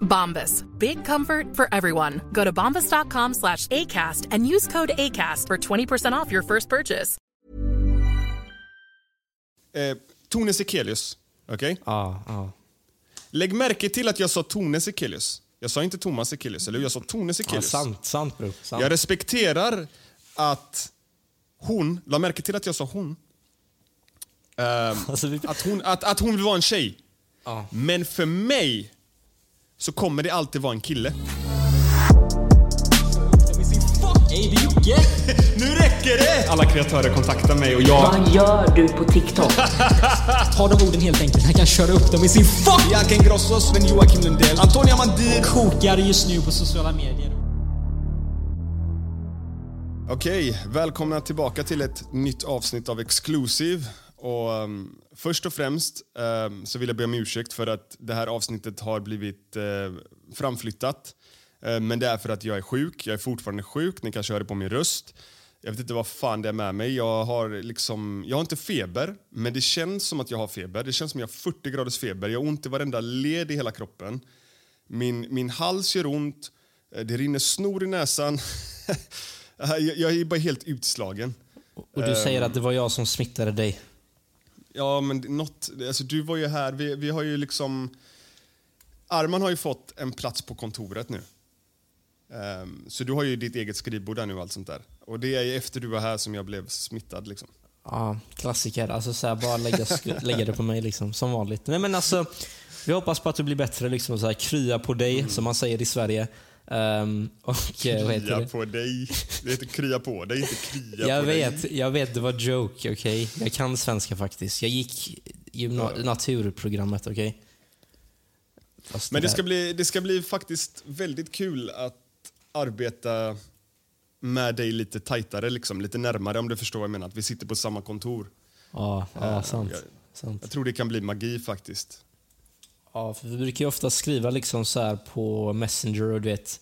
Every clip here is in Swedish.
Bombas. Big comfort for everyone. Go to bombas.com slash ACAST and use code ACAST for 20% off your first purchase. Eh, Tone Sekelius, okej? Ja, ja. Lägg märke till att jag sa Tone Sekelius. Jag sa inte Thomas Sekelius, eller jag sa Tone Sekelius. sant, sant bro. Sant. jag respekterar att hon, la märke till att jag sa hon. Ehm, Alltså, vi- att, hon att, att hon vill vara en tjej. Ja. Men för mig så kommer det alltid vara en kille. Nu räcker det! Alla kreatörer kontaktar mig och jag... Vad gör du på TikTok? Ta de orden helt enkelt. Han kan köra upp dem i sin fuck! Bianca Ingrosso, Sven Joakim Lundell, Antonia Mandir. Kokar just nu på sociala medier. Okej, välkomna tillbaka till ett nytt avsnitt av Exclusive. Och, um, först och främst um, så vill jag be om ursäkt för att det här avsnittet har blivit uh, framflyttat. Uh, men det är för att jag är sjuk. Jag är fortfarande sjuk. Ni kanske hör det på min röst. Jag vet inte vad fan det är med mig. Jag har, liksom, jag har inte feber, men det känns som att jag har feber. Det känns som att jag har 40 graders feber. Jag har ont i varenda led i hela kroppen. Min, min hals gör ont. Eh, Det rinner snor i näsan. jag, jag är bara helt utslagen. Och du säger att det var jag som smittade dig. Ja, men något, alltså, du var ju här. Vi, vi har ju liksom... Arman har ju fått en plats på kontoret nu. Ehm, så du har ju ditt eget skrivbord där nu och allt sånt där. Och det är ju efter du var här som jag blev smittad liksom. Ja, klassiker. Alltså så här, bara lägga, lägga det på mig liksom, som vanligt. Nej men alltså, vi hoppas på att du blir bättre. Liksom, så här, krya på dig, som man säger i Sverige. Ehm, och eh, det? på dig. Det heter krya på dig, inte krya Jag på vet, dig. jag vet, det var joke, okej? Jag kan svenska faktiskt. Jag gick gymna- naturprogrammet, okej? Fast Men det ska, bli, det ska bli faktiskt väldigt kul att arbeta med dig lite tajtare, liksom, lite närmare om du förstår vad jag menar. Att vi sitter på samma kontor. Ja, ja Eh, sant. jag- sant. Jag tror det kan bli magi faktiskt. Ja, för vi brukar ju ofta skriva liksom så här på Messenger och du vet.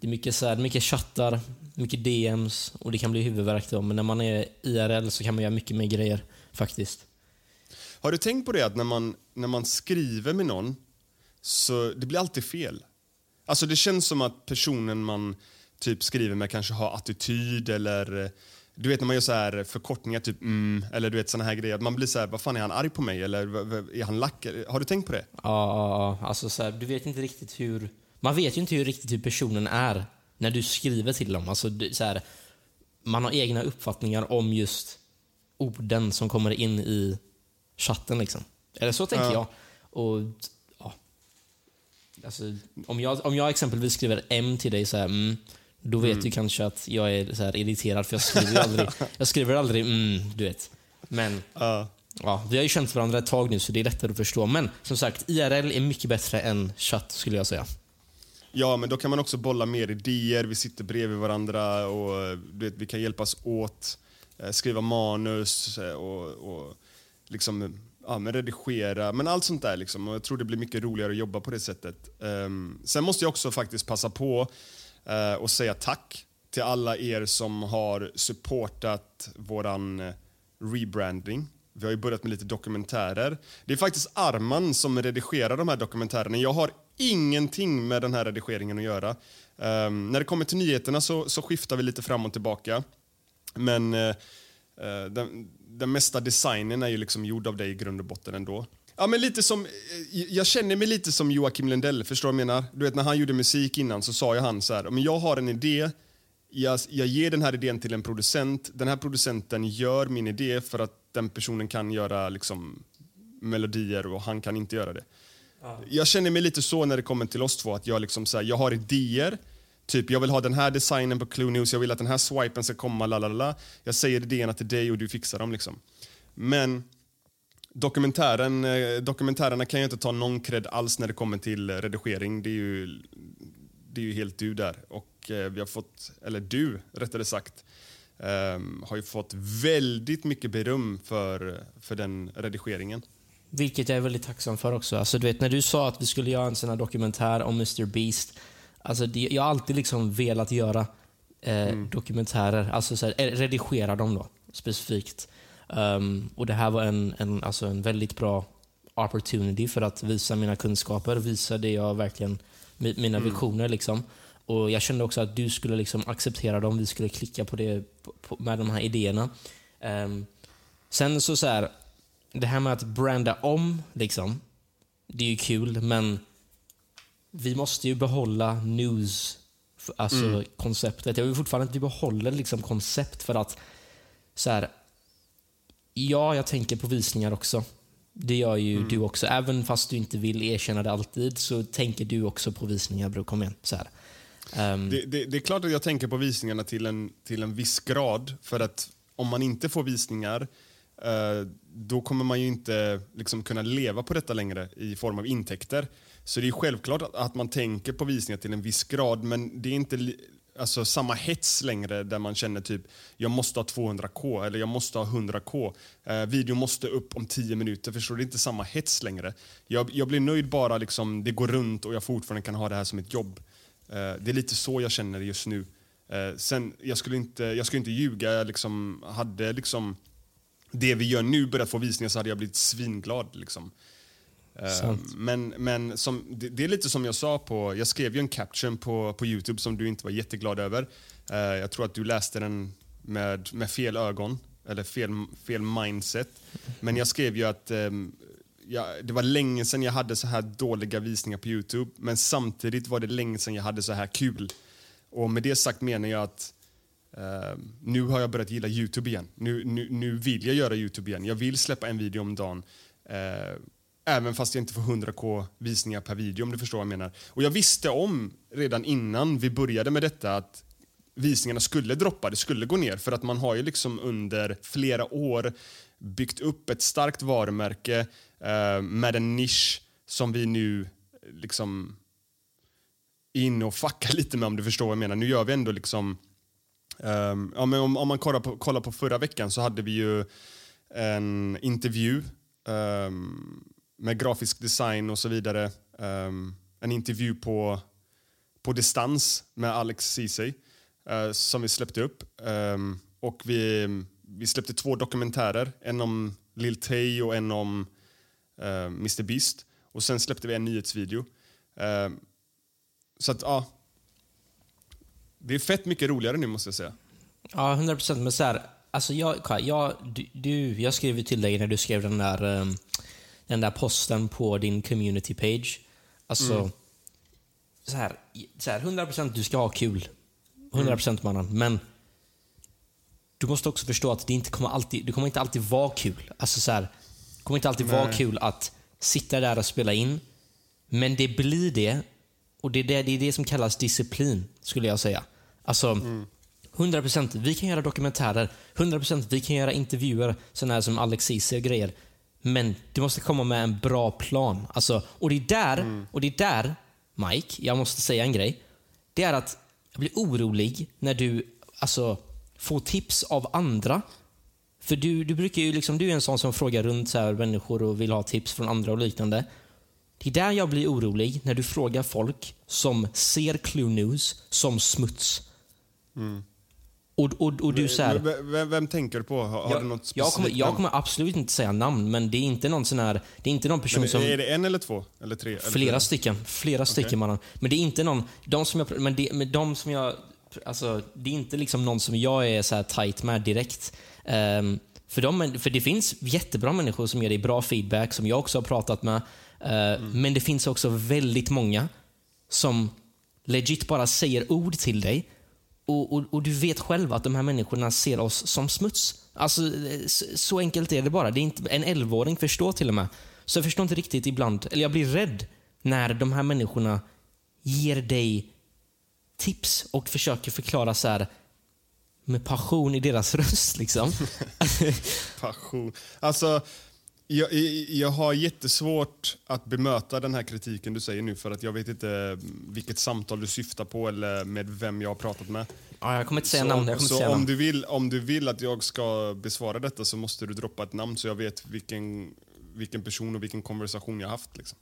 Det är mycket, så här, mycket chattar, mycket DMs och det kan bli huvudvärk då. Men när man är IRL så kan man göra mycket mer grejer faktiskt. Har du tänkt på det att när man, när man skriver med någon så det blir alltid fel? Alltså det känns som att personen man typ skriver med kanske har attityd eller du vet när man gör så här förkortningar typ mm, eller du vet såna här grejer. att Man blir så här, vad fan är han arg på mig eller är han lack? Har du tänkt på det? Ja. Alltså så här, du vet inte riktigt hur... Man vet ju inte hur riktigt hur personen är när du skriver till dem. Alltså, så här, man har egna uppfattningar om just orden som kommer in i chatten. Liksom. Eller så tänker Ja. jag. Och, ja. alltså, om, jag, om jag exempelvis skriver M till dig, så här, mm, då vet du kanske att jag är så här irriterad för jag skriver aldrig, jag skriver aldrig mm, du vet. Men Ja. Ja, vi har ju känt varandra ett tag nu så det är lättare att förstå. Men som sagt, IRL är mycket bättre än chatt skulle jag säga. Ja, men då kan man också bolla mer idéer. Vi sitter bredvid varandra och du vet, vi kan hjälpas åt. Eh, skriva manus eh, och, och liksom, ja, men redigera. Men allt sånt där. Liksom. Och jag tror det blir mycket roligare att jobba på det sättet. Ehm, sen måste jag också faktiskt passa på Eh, och säga tack till alla er som har supportat våran eh, rebranding. Vi har ju börjat med lite dokumentärer. Det är faktiskt Arman som redigerar de här dokumentärerna. Jag har ingenting med den här redigeringen att göra. Um, när det kommer till nyheterna så, så skiftar vi lite fram och tillbaka. Men uh, den, den mesta designen är ju liksom gjord av dig i grund och botten ändå. Ja, men lite som, jag känner mig lite som Joakim Lundell, förstår du vad jag menar? Du vet, när han gjorde musik innan så sa jag han så här, men jag har en idé, jag, jag ger den här idén till en producent, den här producenten gör min idé för att den personen kan göra liksom, melodier och han kan inte göra det. Ja. Jag känner mig lite så när det kommer till oss två, att jag, liksom, så här, jag har idéer, Typ, jag vill ha den här designen på Clue News, jag vill att den här swipen ska komma, lalala. Jag säger idéerna till dig och du fixar dem. Liksom. Men dokumentären, eh, dokumentärerna kan ju inte ta någon cred alls när det kommer till redigering. Det är ju, det är ju helt du där. Och eh, vi har fått, eller du rättare sagt, um, har ju fått väldigt mycket beröm för, för den redigeringen. Vilket jag är väldigt tacksam för också. Alltså, du vet, när du sa att vi skulle göra en sån här dokumentär om Mr Beast. Alltså, det, jag har alltid liksom velat göra eh, mm. dokumentärer, alltså så här, eh, redigera dem då specifikt. Um, och Det här var en, en, alltså en väldigt bra opportunity för att visa mina kunskaper, visa det jag verkligen, mina mm. visioner. Liksom. Och Jag kände också att du skulle liksom acceptera dem, vi skulle klicka på det på, med de här idéerna. Um, sen så, så här, det här med att branda om, liksom, det är ju kul, men vi måste ju behålla news, alltså mm. konceptet. Jag vill fortfarande att vi behåller liksom koncept för att så här, Ja, jag tänker på visningar också. Det gör ju mm. du också. Även fast du inte vill erkänna det alltid så tänker du också på visningar, bror. Kom igen. Så um... det, det, det, är klart att jag tänker på visningarna till en, till en viss grad. För att om man inte får visningar uh, då kommer man ju inte liksom, kunna leva på detta längre i form av intäkter. Så det är självklart att, att man tänker på visningar till en viss grad men det är inte alltså, samma hets längre där man känner typ jag måste ha 200k eller jag måste ha 100k. Eh, videon måste upp om 10 minuter. Förstår du? Det är inte samma hets längre. Jag, jag blir nöjd bara liksom, det går runt och jag fortfarande kan ha det här som ett jobb. Eh, det är lite så jag känner just nu. Eh, sen, jag skulle inte, jag skulle inte ljuga. Jag liksom, hade liksom det vi gör nu börjat få visningar så hade jag blivit svinglad. Liksom. Uh, men men som, det, det, är lite som jag sa, på, jag skrev ju en caption på, på Youtube som du inte var jätteglad över. Uh, jag tror att du läste den med, med fel ögon, eller fel, fel mindset. Men jag skrev ju att um, ja, det var länge sedan jag hade så här dåliga visningar på Youtube, men samtidigt var det länge sedan jag hade så här kul. Och med det sagt menar jag att Uh, nu har jag börjat gilla Youtube igen. Nu, nu, nu vill jag göra Youtube igen. Jag vill släppa en video om dagen. Uh, Även fast jag inte får 100k visningar per video om du förstår vad jag menar. Och jag visste om redan innan vi började med detta att visningarna skulle droppa, det skulle gå ner. För att man har ju liksom under flera år byggt upp ett starkt varumärke eh, med en nisch som vi nu liksom in och fuckar lite med om du förstår vad jag menar. Nu gör vi ändå liksom um, ja, men om, om man kollar på, kollar på förra veckan så hade vi ju en intervju um, med grafisk design och så vidare. Um, en intervju på, på distans med Alex Ceesay uh, som vi släppte upp. Um, och vi, vi släppte två dokumentärer, en om Lil Tay och en om eh, uh, Mr Beast. Och sen släppte vi en nyhetsvideo. Uh, så att, ja. Det är fett mycket roligare nu måste jag säga. Ja, 100 procent. Men så här, alltså jag, jag, du, jag skrev till dig när du skrev den där um den där posten på din community page. Alltså, mm. så, här, så här, 100% du ska ha kul. 100% mm. mannen. Men du måste också förstå att det inte kommer alltid, det kommer inte alltid vara kul. Alltså så här, det kommer inte alltid Nej. vara kul att sitta där och spela in. Men det blir det. Och det är det, det, är det som kallas disciplin, skulle jag säga. Alltså, mm. 100% vi kan göra dokumentärer, 100% vi kan göra intervjuer, sådana här som Alex och grejer. Men du måste komma med en bra plan. Alltså, och, det är där, mm. och det är där, Mike, jag måste säga en grej. Det är att jag blir orolig när du alltså, får tips av andra. För du, du brukar ju liksom, du är en sån som frågar runt så här, människor och vill ha tips från andra och liknande. Det är där jag blir orolig, när du frågar folk som ser Clue News som smuts. Mm. Och, och, och du så här, V- vem, vem tänker du på? Har, har jag, du något jag, kommer, specifikt jag kommer absolut inte säga namn, men det är inte någon sån här, det är inte någon person Men som... Är det en eller två? Eller tre? Eller Flera fyra? stycken. Flera stycken mannen. Men det är inte någon, de som jag, men det, men de som jag, alltså det är inte liksom någon som jag är så här tight med direkt. Ehm, för, de, för det finns jättebra människor som ger dig bra feedback, som jag också har pratat med. Eh, Men det finns också väldigt många som legit bara säger ord till dig och, och, och du vet själv att de här människorna ser oss som smuts. Alltså, så, så enkelt är det bara. Det är inte, en 11-åring förstår till och med. Så jag förstår inte riktigt ibland, eller jag blir rädd när de här människorna ger dig tips och försöker förklara så här med passion i deras röst. Liksom. Passion. Alltså, jag, jag har jättesvårt att bemöta den här kritiken du säger nu för att jag vet inte vilket samtal du syftar på eller med vem jag har pratat med. ja, jag kommer inte säga så namn. Så säga om, namn. du vill, om du vill att jag ska besvara detta så måste du droppa ett namn så jag vet vilken, vilken person och vilken konversation jag haft. Liksom.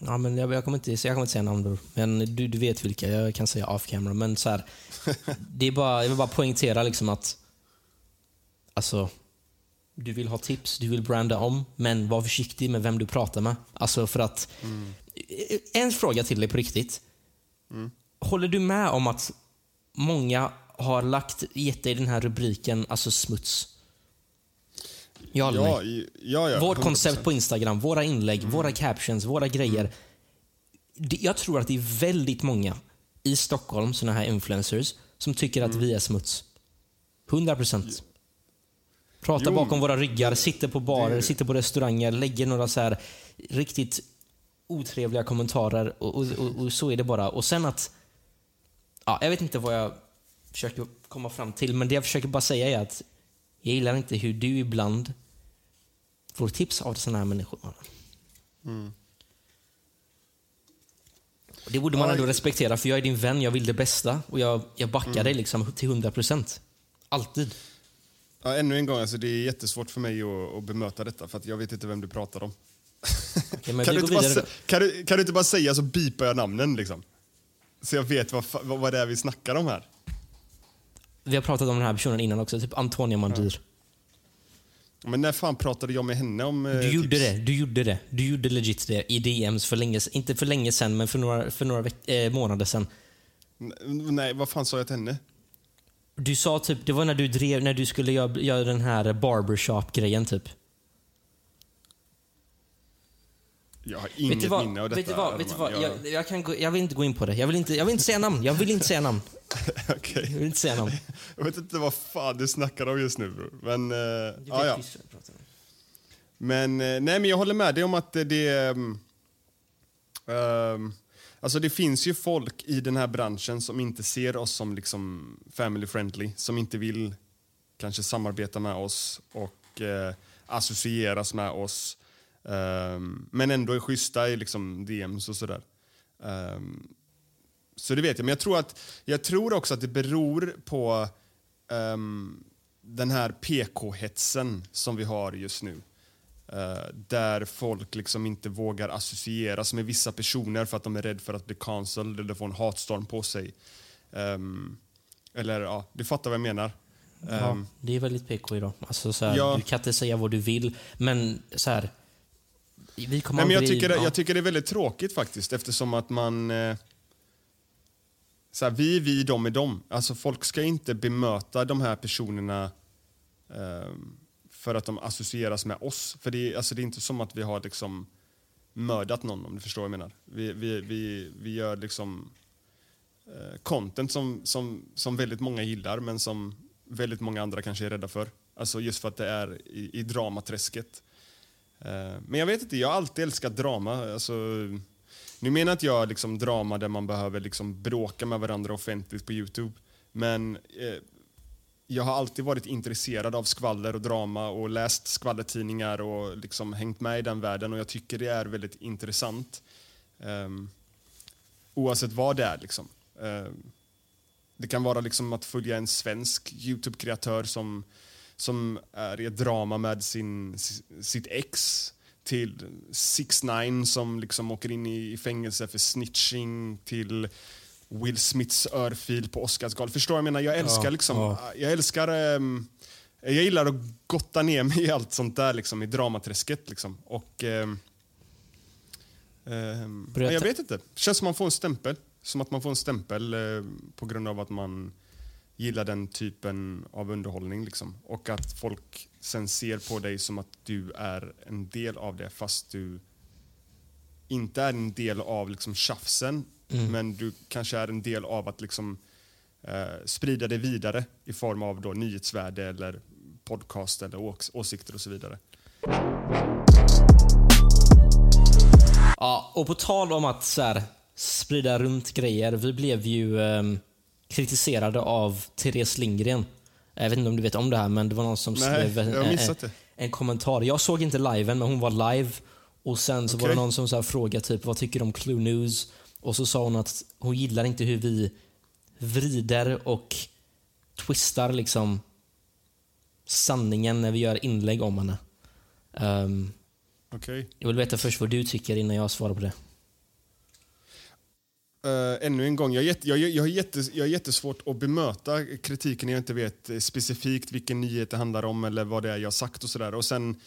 Ja, men jag, jag, kommer inte, jag kommer inte säga namn bror. Men du, du vet vilka. Jag kan säga off camera. Men så här, det är bara, jag vill bara poängtera liksom att alltså, du vill ha tips, du vill branda om, men var försiktig med vem du pratar med. Alltså för att... En fråga till dig på riktigt. Håller du med om att många har lagt, gett dig den här rubriken, alltså smuts? Ja Ja, ja, ja, Vårt 100%. koncept på Instagram, våra inlägg, Mm. våra captions, våra grejer. Det- Jag tror att det är väldigt många i Stockholm, såna här influencers, som tycker att Mm. vi är smuts. 100 procent. Pratar Jo, bakom våra ryggar, sitter på barer, det- sitter på restauranger, lägger några så här riktigt otrevliga kommentarer och, och, och, och så är det bara. Och sen att... Ja, jag vet inte vad jag försöker komma fram till, men det jag försöker bara säga är att jag gillar inte hur du ibland får tips av såna här människor. Och Det borde man Ja, ändå respektera, för jag är din vän, jag vill det bästa och jag, jag backar dig liksom till 100 procent. Alltid. Ja, ännu en gång, alltså, det är jättesvårt för mig att, att bemöta detta för jag vet inte vem du pratar om. Men kan, du bara, kan, du, kan du inte bara säga så bipar jag namnen liksom? Så jag vet vad, vad, vad det är vi snackar om här. Vi har pratat om den här personen innan också, typ Antonia Mandir. Men när fan pratade jag med henne om eh, Du gjorde tips? det, du gjorde det. Du gjorde legit det i DMs för länge Inte för länge sedan, men för några, för några eh, månader sedan. N- Nej, vad fan sa jag till henne? Du sa typ, det var när du drev, när du skulle göra, göra den här barbershop-grejen typ. Jag har inget vad? minne av detta. Vet du vad? Vet du vad? Arman. Jag, jag, kan gå, jag vill inte gå in på det. Jag vill inte, jag vill inte säga namn. Jag vill inte säga namn. Okej. Jag vill inte säga namn. Jag vet inte vad fan du snackar om just nu bror. Men, eh, ja, ja. Men, eh, nej, men jag håller med dig om att det... ehm, ehm, alltså det finns ju folk i den här branschen som inte ser oss som liksom family friendly, som inte vill kanske samarbeta med oss och eh, associeras med oss. Um, men ändå är schyssta i liksom DMs och sådär. Um, så det vet jag. Men jag tror, att, jag tror också att det beror på um, den här PK-hetsen som vi har just nu. Eh, där folk liksom inte vågar associeras med vissa personer för att de är rädda för att bli cancelled eller få en hatstorm på sig. Ehm, eller ja, du fattar vad jag menar. Ja, Ehm, det är väldigt PK idag. Alltså, så här, Ja. Du kan inte säga vad du vill, men så här, vi kommer Nej, men jag, aldrig- tycker, det- ja. jag tycker det är väldigt tråkigt faktiskt eftersom att man... Eh, så här, vi är vi, de är de. Alltså folk ska inte bemöta de här personerna eh, för att de associeras med oss. För det är, alltså, det är inte som att vi har liksom mördat någon om du förstår vad jag menar. Vi, vi, vi, vi gör liksom eh, content som, som, som väldigt många gillar men som väldigt många andra kanske är rädda för. Alltså just för att det är i, i dramaträsket. Eh, Men jag vet inte, jag har alltid älskat drama. Alltså, nu menar inte jag liksom drama där man behöver liksom bråka med varandra offentligt på Youtube. Men eh, jag har alltid varit intresserad av skvaller och drama och läst skvallertidningar och liksom hängt med i den världen och jag tycker det är väldigt intressant. Um, oavsett vad det är. Liksom. Um, det kan vara liksom att följa en svensk Youtube-kreatör som, som är i ett drama med sin, sitt ex till 6 9 som liksom åker in i fängelse för snitching till Will Smiths örfil på Oscarsgalan. Förstår vad jag menar? Jag älskar Ja, liksom, ja. jag älskar, ehm, jag gillar att gotta ner mig i allt sånt där liksom, i dramaträsket liksom. Och, ehm, Berätta. ja, jag vet inte. känns som man får en stämpel. Som att man får en stämpel eh, på grund av att man gillar den typen av underhållning. Liksom. Och att folk sen ser på dig som att du är en del av det fast du inte är en del av liksom tjafsen men du kanske är en del av att liksom, eh, sprida det vidare i form av då nyhetsvärde eller podcast eller ås- åsikter och så vidare. Ja, och på tal om att så här, sprida runt grejer. Vi blev ju ehm, kritiserade av Therese Lindgren. Jag vet inte om du vet om det här, men det var någon som Nej, skrev en, jag har missat en, en kommentar. Jag såg inte liven, men hon var live. Och Sen så var det någon som så här frågade typ, vad tycker du om Clue News? Och så sa hon att hon gillar inte hur vi vrider och twistar liksom sanningen när vi gör inlägg om henne. Ehm, Okej. jag vill veta först vad du tycker innan jag svarar på det. Eh, ännu en gång, jag, är jätte, jag, jag, har jätte, jag har jättesvårt att bemöta kritiken när jag inte vet specifikt vilken nyhet det handlar om eller vad det är jag har sagt och sådär. Och sen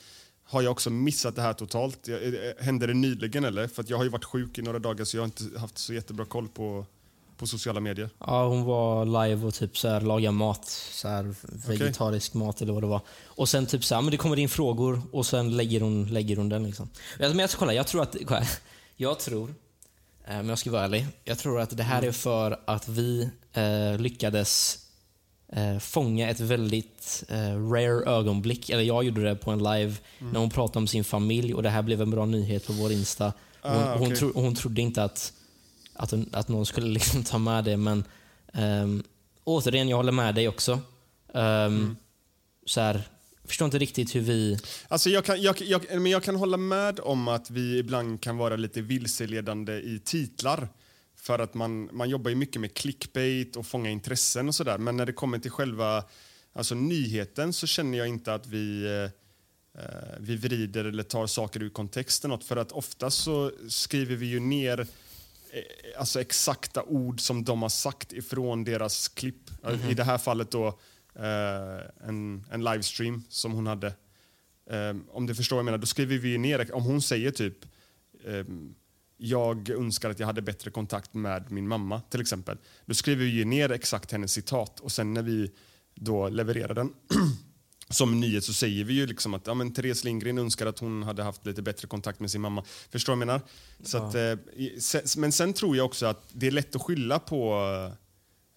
har jag också missat det här totalt. Jag, eh, hände det nyligen eller? För jag har ju varit sjuk i några dagar så jag har inte haft så jättebra koll på, på sociala medier. Ja, hon var live och typ så här laga mat. Så här vegetarisk mat eller vad det var. Och sen typ så här, men det kommer in frågor och sen lägger hon, lägger hon den liksom. Jag, men jag ska kolla, jag tror att, kolla, jag tror, eh, men jag ska vara ärlig, jag tror att det här är för att vi eh, lyckades eh, fånga ett väldigt eh, rare ögonblick. Eller jag gjorde det på en live när hon pratade om sin familj och det här blev en bra nyhet på vår Insta. Hon, Ah, hon, okej. tro, hon trodde inte att, att, hon, att någon skulle liksom ta med det, men um, återigen, jag håller med dig också. Ehm, så här, förstår inte riktigt hur vi... Alltså jag, kan, jag, jag, men jag kan hålla med om att vi ibland kan vara lite vilseledande i titlar. För att man, man jobbar ju mycket med clickbait och fånga intressen och sådär. Men när det kommer till själva alltså nyheten så känner jag inte att vi, eh, eh, vi vrider eller tar saker ur kontext eller något. För att ofta så skriver vi ju ner eh, alltså exakta ord som de har sagt ifrån deras klipp. I det här fallet då eh, en, en livestream som hon hade. Um, om du förstår vad jag menar, då skriver vi ju ner, om hon säger typ ehm, jag önskar att jag hade bättre kontakt med min mamma till exempel. Då skriver vi ju ner exakt hennes citat och sen när vi då levererar den som nyhet så säger vi ju liksom att ja, men Therese Lindgren önskar att hon hade haft lite bättre kontakt med sin mamma. Förstår du vad jag menar? Så att, eh, men sen tror jag också att det är lätt att skylla på,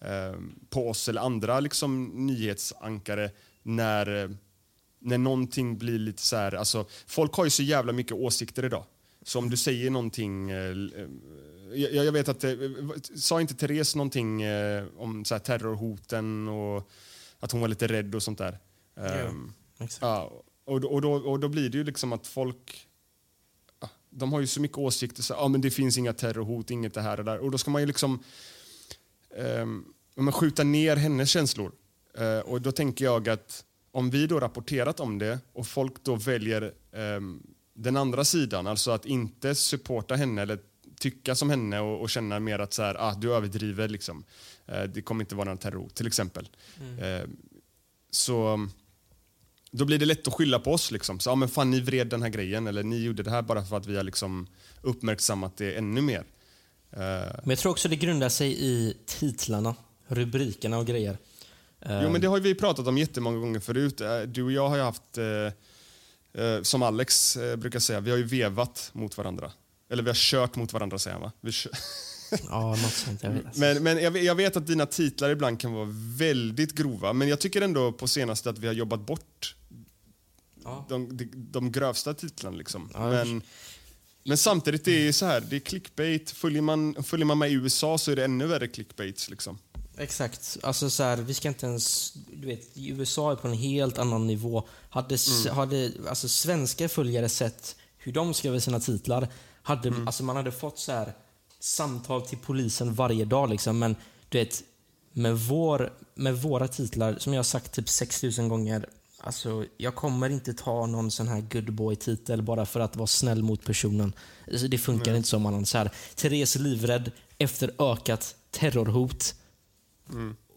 eh, på oss eller andra liksom, nyhetsankare när, eh, när någonting blir lite så här... Alltså, folk har ju så jävla mycket åsikter idag. Så om du säger någonting... Eh, eh, jag, jag vet att... Eh, sa inte Therese någonting om så terrorhoten och att hon var lite rädd och sånt där? Ehm, Ja, och, då- och, då, och då blir det ju liksom att folk... ja, De har ju så mycket åsikter. Så, ja, men det finns inga terrorhot, inget det här och där. Och då ska man ju liksom um, man skjuta ner hennes känslor. Eh, och då tänker jag att om vi då rapporterat om det och folk då väljer ehm, den andra sidan, alltså att inte supporta henne eller tycka som henne och, och känna mer att så här, ah, du överdriver, liksom. Eh, det kommer inte vara någon terrorhot, till exempel. Eh, så då blir det lätt att skylla på oss. Liksom. Så, ja, men fan, ni vred den här grejen eller ni gjorde det här bara för att vi har liksom uppmärksammat det ännu mer. Eh, Men jag tror också det grundar sig i titlarna, rubrikerna och grejer. Jo, men det har vi pratat om jättemånga gånger förut. Eh, Du och jag har ju haft, eh, eh, som Alex eh, brukar säga, vi har ju vevat mot varandra. Eller vi har kört mot varandra säger han va? Vi Ja, något sånt. Jag vet. men men jag, vet- jag vet att dina titlar ibland kan vara väldigt grova. Men jag tycker ändå på senaste att vi har jobbat bort Ja. de, de, de grövsta titlarna. Liksom. Ja, men, men samtidigt, det är så här, det är clickbait. Följer man, följer man med i USA så är det ännu värre clickbaits. Liksom. Exakt. Alltså så här, vi ska inte ens... Du vet, USA är på en helt annan nivå. Hade, s- hade alltså, svenska följare sett hur de skriver sina titlar, hade, alltså, man hade fått så här samtal till polisen varje dag. Liksom. Men du vet, med, vår, med våra titlar, som jag har sagt typ 6000 gånger, Alltså, jag kommer inte ta någon sån här good boy-titel bara för att vara snäll mot personen. Alltså, det funkar inte så. Man så här, Therese livrädd efter ökat terrorhot.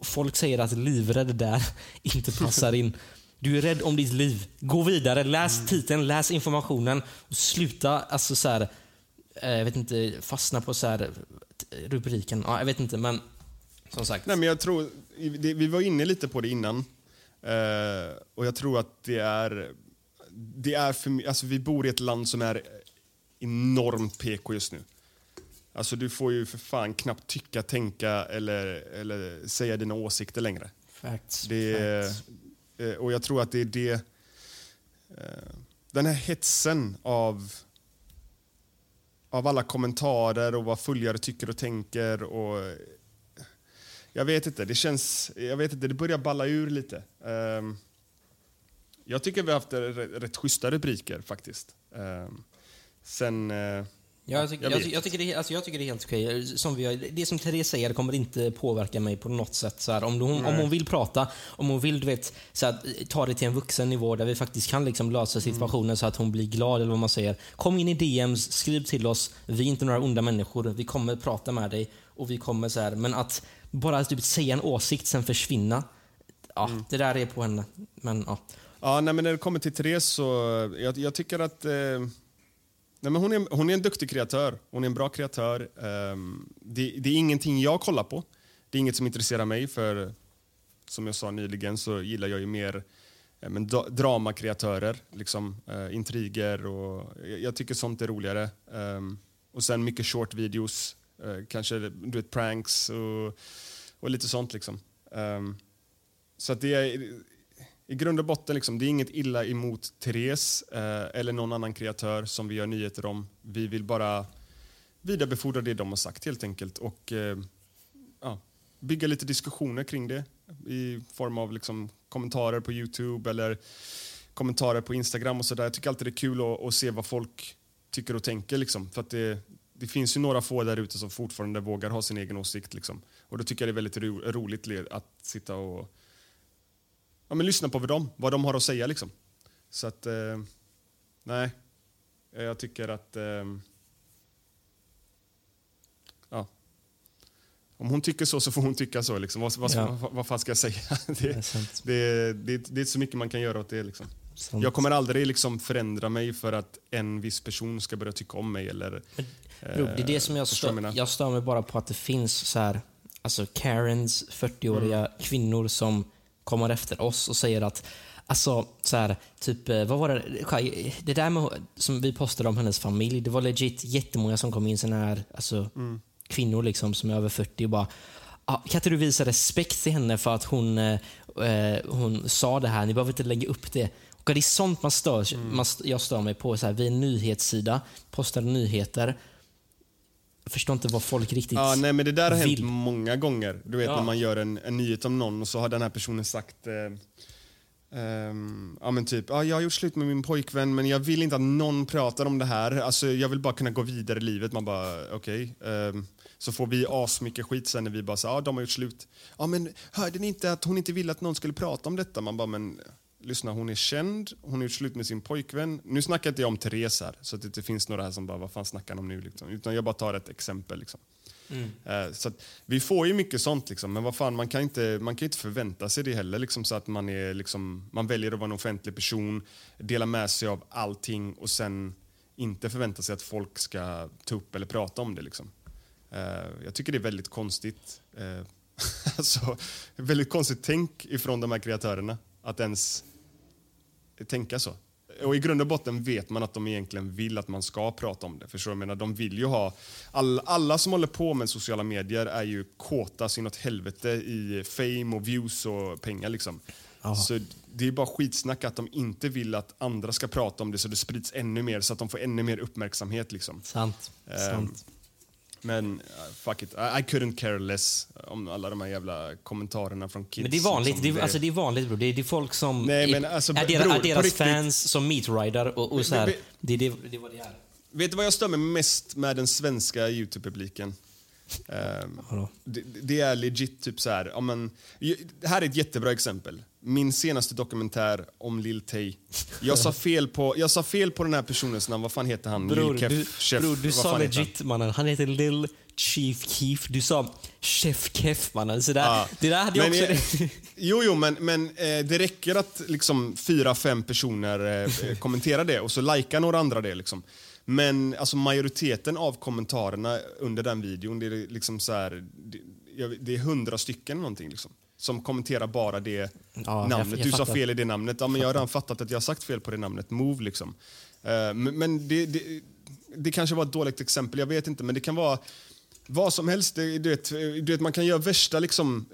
Folk säger att livrädd där inte passar in. Du är rädd om ditt liv. Gå vidare, läs titeln, läs informationen och sluta alltså så här, eh, jag vet inte, fastna på så här, t- rubriken. Ja, jag vet inte, men som sagt. Nej, men jag tror, vi var inne lite på det innan. Eh, och jag tror att det är... Det är för, alltså vi bor i ett land som är enormt PK just nu. Alltså du får ju för fan knappt tycka, tänka eller, eller säga dina åsikter längre. Facts. Det facts. eh, och jag tror att det är det... eh, Den här hetsen av, av alla kommentarer och vad följare tycker och tänker. Och, eh, jag vet inte, det känns... Jag vet inte, det börjar balla ur lite. Ehm, jag tycker vi har haft rätt, schyssta rubriker faktiskt. Ehm, sen... Ja, jag, tycker, jag jag, tycker det, alltså jag tycker det är helt okej. Som vi har, det som Therese säger kommer inte påverka mig på något sätt. Så här, om, hon, om hon vill prata, om hon vill du vet, så här, ta det till en vuxen nivå där vi faktiskt kan liksom lösa situationen så att hon blir glad, eller vad man säger. Kom in i DMs, skriv till oss. Vi är inte några onda människor. Vi kommer prata med dig. och vi kommer så här, Men att bara typ säga en åsikt, sen försvinna. Ja, Det där är på henne. Men ja. Ja, nej, men när det kommer till Therese så jag, jag tycker att eh, nej, men hon, är, hon är en duktig kreatör. Hon är en bra kreatör. Um, det, det är ingenting jag kollar på. Det är inget som intresserar mig för som jag sa nyligen så gillar jag ju mer eh, men, dramakreatörer, liksom, uh, intriger och jag, jag tycker sånt är roligare. Um, och sen mycket short videos, Uh, kanske du vet, pranks och, och lite sånt. Liksom. Um, så att det är, i grund och botten, liksom, det är inget illa emot Therese eh, eller någon annan kreatör som vi gör nyheter om. Vi vill bara vidarebefordra det de har sagt helt enkelt och eh, ja, bygga lite diskussioner kring det i form av liksom, kommentarer på Youtube eller kommentarer på Instagram och sådär. Jag tycker alltid det är kul att, att se vad folk tycker och tänker. Liksom, för att det, det finns ju några få där ute som fortfarande vågar ha sin egen åsikt. Liksom. Och då tycker jag det är väldigt ro, roligt att sitta och ja, men lyssna på vad de, vad de har att säga. Liksom. Så att, eh, nej. Jag tycker att... Eh, ja. Om hon tycker så så får hon tycka så. Liksom. Vad, vad, Ja. vad, vad fan ska jag säga? Det Det, är det, det, det är inte så mycket man kan göra åt det. Liksom. Sant. Jag kommer aldrig liksom förändra mig för att en viss person ska börja tycka om mig. Eller, Bro, det är det som jag stör, jag stör mig bara på att det finns så här, alltså Karens, 40-åriga Mm. kvinnor som kommer efter oss och säger att Alltså, så här, typ, eh, vad var det? Det där med, som vi postade om hennes familj, det var legit jättemånga som kom in, såna här, alltså, Mm. kvinnor liksom, som är över 40 och bara ah, kan inte du visa respekt till henne för att hon, eh, eh, hon sa det här? Ni behöver inte lägga upp det. Och det är sånt man stör, Mm. man, jag stör mig på. Så här, vi är en nyhetssida, postar nyheter. Förstår inte vad folk riktigt Ja, nej, men det där har hänt vill. många gånger. Du vet Ja. när man gör en, en nyhet om någon och så har den här personen sagt eh, ehm, ja men typ, ja, jag har gjort slut med min pojkvän men jag vill inte att någon pratar om det här. Alltså, jag vill bara kunna gå vidare i livet. Man bara, okej. ehm, så får vi asmycket skit sen när vi bara ja de har gjort slut. Ja men hörde ni inte att hon inte ville att någon skulle prata om detta? Man bara, men lyssna hon är känd, hon har gjort slut med sin pojkvän. Nu snackar inte jag om Therese här, så att det inte finns några här som bara, vad fan snackar han om nu? Liksom. Utan jag bara tar ett exempel. Liksom. Eh, Så att, vi får ju mycket sånt, liksom, men vad fan, man kan inte, man kan inte förvänta sig det heller. Liksom, så att man, är, liksom, man väljer att vara en offentlig person, dela med sig av allting och sen inte förvänta sig att folk ska ta upp eller prata om det. Liksom. Eh, jag tycker det är väldigt konstigt. Eh, alltså, väldigt konstigt tänk ifrån de här kreatörerna. Att ens tänka så. Och i grund och botten vet man att de egentligen vill att man ska prata om det. Förstår du? Jag menar, de vill ju ha... All, alla som håller på med sociala medier är ju kåta så inåt helvete i fame och views och pengar. Liksom. Så det är bara skitsnack att de inte vill att andra ska prata om det så det sprids ännu mer så att de får ännu mer uppmärksamhet. Liksom. Sant. Ehm, Sant. Men uh, fuck it, I, I couldn't care less om alla de här jävla kommentarerna från kids. Men det är vanligt, det är, alltså det är vanligt bro. Det är, det är folk som Nej, är, men alltså, är, deras, bror, är deras riktigt. fans som meetridar och, och så här. Det det, det vad det är. Vet du vad jag stör mig mest med den svenska Youtube-publiken? Vadå? det, det är legit typ så här, ja, men, här är ett jättebra exempel. Min senaste dokumentär om Lil Tay. Jag sa fel på, jag sa fel på den här personens namn, vad fan heter han? Bror, Lil Kef, du, Chef, bror, du sa heter han? legit mannen. Han heter Lil Chief Keef. Du sa Chef Keff mannen. Så där, Ja. Det där hade jag Men, också... eh, Jo, jo, men, men eh, det räcker att liksom fyra, fem personer eh, eh, kommenterar det och så likar några andra det. Liksom. Men alltså, majoriteten av kommentarerna under den videon, det är liksom så här, det, jag- det är hundra stycken någonting liksom, som kommenterar bara det jag- namnet. jag du sa fattar. fel i det namnet. Ja, men jag har redan fattat att jag har sagt fel på det namnet. Move liksom. Men men det, det, det kanske var ett dåligt exempel, jag vet inte. Men det kan vara vad som helst. Det, du vet, du vet, man kan göra värsta liksom,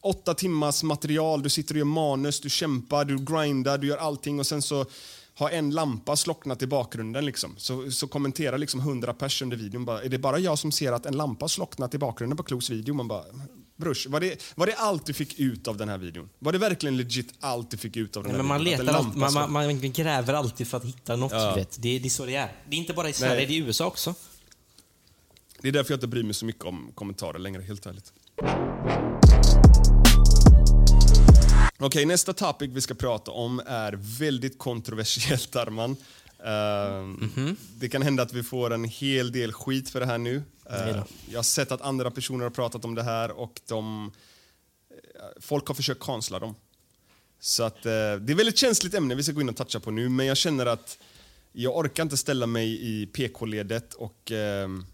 åtta timmars material, du sitter och gör manus, du kämpar, du grindar, du gör allting och sen så har en lampa slocknat i bakgrunden. Liksom. Så, så kommenterar liksom 100 pers under videon. Bara, är det bara jag som ser att en lampa slocknat i bakgrunden på Klos video? Man bara, brors, var det, var det allt du fick ut av den här videon? Var det verkligen legit allt du fick ut av den Nej, här men man, videon? En letar alltid, man, man, man gräver alltid för att hitta något. Ja. Det, det är så det är. Det är inte bara i Sverige, Nej. det är i USA också. Det är därför jag inte bryr mig så mycket om kommentarer längre, helt ärligt. Okej, nästa topic vi ska prata om är väldigt kontroversiellt, Arman. Ehm, Det kan hända att vi får en hel del skit för det här nu. Ehm, jag har sett att andra personer har pratat om det här och de, eh, folk har försökt kansla dem. Så att, eh, det är ett väldigt känsligt ämne vi ska gå in och toucha på nu, men jag känner att jag orkar inte ställa mig i PK-ledet och, ehm,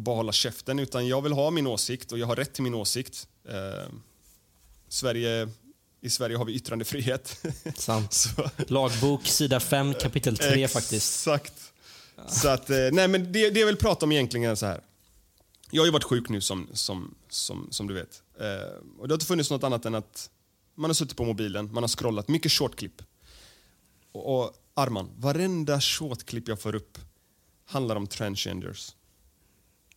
och bara hålla käften, utan jag vill ha min åsikt och jag har rätt till min åsikt. Ehm, Sverige, I Sverige har vi yttrandefrihet. Sant. Lagbok, sida 5, kapitel 3 faktiskt. Exakt. Så att, eh, nej men det, det jag vill prata om egentligen är så här. Jag har ju varit sjuk nu som, som, som, som du vet. Eh, och det har inte funnits något annat än att man har suttit på mobilen, man har scrollat, mycket shortklipp. Och, och Arman, varenda shortklipp jag får upp handlar om transgenders.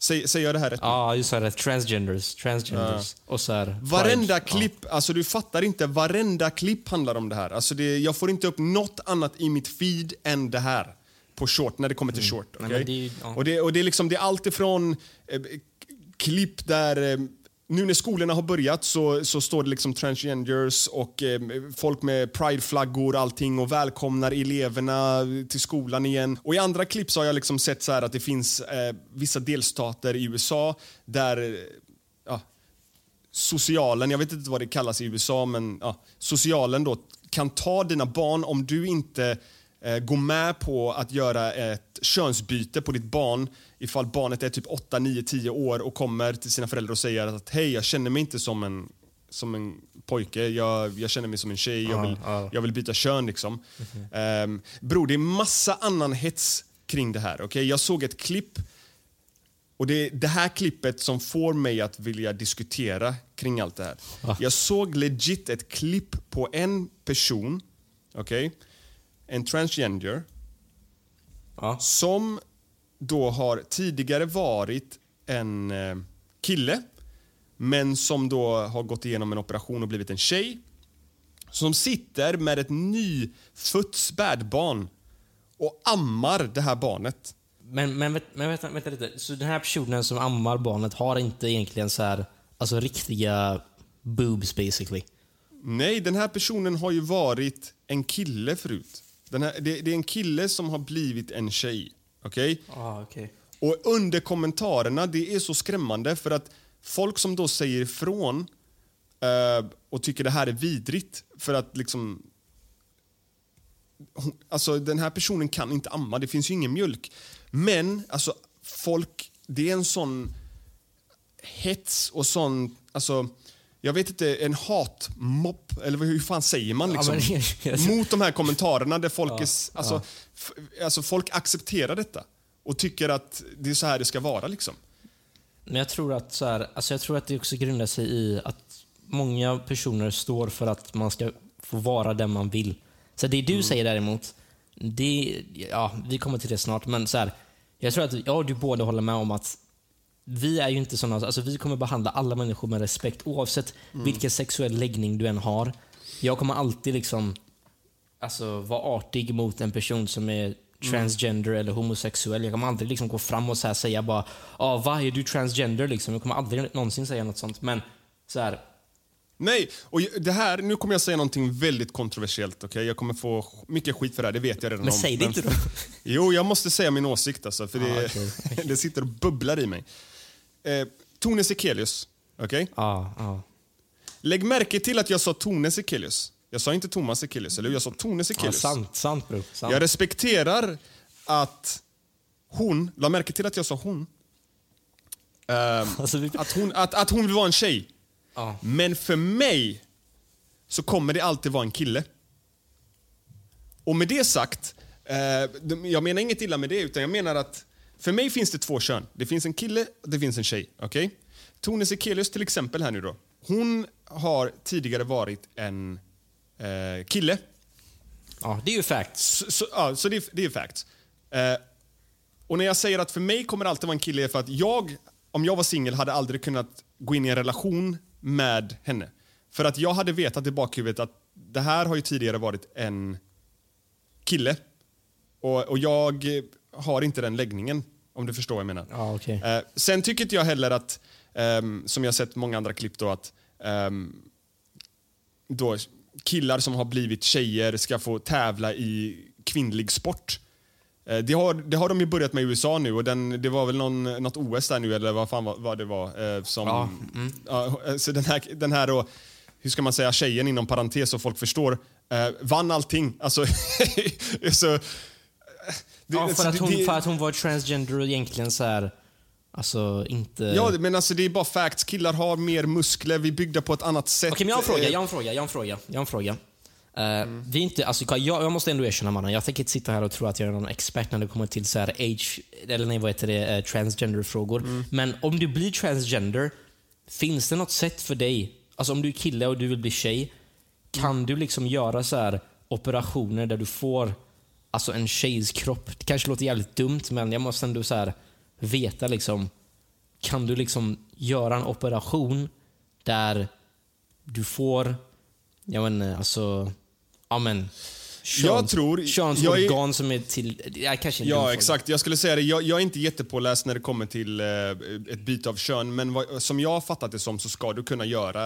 Säg- Säger jag det här rätt? Ja, just det. Transgenders. Transgenders. Och så här, Varenda Pride. klipp, alltså du fattar inte, varenda klipp handlar om det här. Alltså det, jag får inte upp något annat i mitt feed än det här. På short, när det kommer till short. Nej, okej? men det ja. och, det, och det är liksom, det är allt ifrån eh, klipp där eh, nu när skolorna har börjat så, så står det liksom transgenders och eh, folk med prideflaggor och allting och välkomnar eleverna till skolan igen. Och i andra klipp så har jag liksom sett så här att det finns eh, vissa delstater i USA där eh, ja, socialen, jag vet inte vad det kallas i USA, men ja, socialen då kan ta dina barn om du inte eh, går med på att göra ett könsbyte på ditt barn ifall barnet är typ 8, 9, 10 år och kommer till sina föräldrar och säger att hej, jag känner mig inte som en, som en pojke, jag, jag känner mig som en tjej, jag vill, jag vill byta kön liksom. Mm bror, det är massa annan hets kring det här. Okay? Jag såg ett klipp och det är det här klippet som får mig att vilja diskutera kring allt det här. Jag såg legit ett klipp på en person, okej, en transgender, Ja. som då har tidigare varit en eh, kille, men som då har gått igenom en operation och blivit en tjej. Som sitter med ett nyfött spädbarn och ammar det här barnet. Men, men, men vänta, vänta lite. Så den här personen som ammar barnet har inte egentligen så här, alltså riktiga boobs basically? Nej, den här personen har ju varit en kille förut. Den här, det, det är en kille som har blivit en tjej. Okej? Ah, okej. Och under kommentarerna, det är så skrämmande för att folk som då säger ifrån eh, och tycker det här är vidrigt för att liksom... hon- Alltså den här personen kan inte amma, det finns ju ingen mjölk. Men alltså folk, det är en sån hets och sån, alltså jag vet inte, en hatmopp, eller hur fan säger man liksom? Ja, men- mot de här kommentarerna där folk, är, s- alltså, f- alltså, folk accepterar detta och tycker att det är så här det ska vara. liksom. Men jag tror att så här, alltså jag tror att det också grundar sig i att många personer står för att man ska få vara den man vill. Så det du säger däremot, det, ja, vi kommer till det snart, men så här, jag tror att ja, du båda håller med om att vi är ju inte såna, alltså vi kommer behandla alla människor med respekt oavsett vilken sexuell läggning du än har. Jag kommer alltid liksom alltså, vara artig mot en person som är transgender eller homosexuell. Jag kommer aldrig liksom gå fram och så här säga bara ah, va, är du transgender?” liksom. Jag kommer aldrig någonsin säga något sånt. Men så här, Nej, och det här, nu kommer jag säga någonting väldigt kontroversiellt. Okay? Jag kommer få mycket skit för det här, det vet jag redan Men om. säg det inte då. Jo, jag måste säga min åsikt alltså, för det, Ah, okej. det sitter och bubblar i mig. Eh, Tone Sekelius. Okej? Ja, ja. Lägg märke till att jag sa Tone Sekelius. Jag sa inte Thomas Sekelius, eller? Jag sa Tone Sekelius. sant, sant bro. Sant. jag respekterar att hon, la märke till att jag sa hon. Alltså, vi- att, hon att, att hon vill vara en tjej. Ja. Men för mig så kommer det alltid vara en kille. Och med det sagt, eh, jag menar inget illa med det, utan jag menar att för mig finns det två kön. Det finns en kille och det finns en tjej. Okej? Tone Sekelius till exempel här nu då. Hon har tidigare varit en eh, kille. ja, det är ju facts. Så, så, ja, så det, är- det är facts. Eh, och när jag säger att för mig kommer det alltid vara en kille för att jag, om jag var singel, hade aldrig kunnat gå in i en relation med henne. För att jag hade vetat i bakhuvudet att det här har ju tidigare varit en kille. Och, och jag har inte den läggningen, om du förstår vad jag menar. Ja, okej. Eh, sen tycker inte jag heller att, ehm, som jag sett många andra klipp då, att ehm, då killar som har blivit tjejer ska få tävla i kvinnlig sport. Eh, Det har, det har de ju börjat med i USA nu och den, det var väl någon, något OS där nu eller vad fan vad, vad det var. eh, Som, Ja, ja, eh, så den här, den här då, hur ska man säga, tjejen inom parentes så folk förstår, eh, vann allting. Alltså, så, det- Ja, för, alltså, att hon, det- för att hon var transgender och egentligen så här, alltså inte... Ja, men alltså det är bara facts. Killar har mer muskler, vi är byggda på ett annat sätt. Okej, men jag har en fråga, Eh, jag har en fråga, jag har en fråga. Jag har en fråga. Eh, vi är inte, alltså, jag, jag måste ändå erkänna mannen, jag tänker inte sitta här och tro att jag är någon expert när det kommer till så här age, eller nej vad heter det, eh, transgender-frågor. Men om du blir transgender, finns det något sätt för dig, alltså om du är kille och du vill bli tjej, kan du liksom göra så här operationer där du får alltså en tjejs kropp? Det kanske låter jävligt dumt, men jag måste ändå så här veta liksom, kan du liksom göra en operation där du får, jag inte, alltså, ja men, köns, Jag tror- könsorgan jag som är till, ja, kanske dum Ja, exakt. Jag skulle säga det. Jag, jag är inte jättepåläst när det kommer till eh, ett byte av kön, men vad, som jag har fattat det som så ska du kunna göra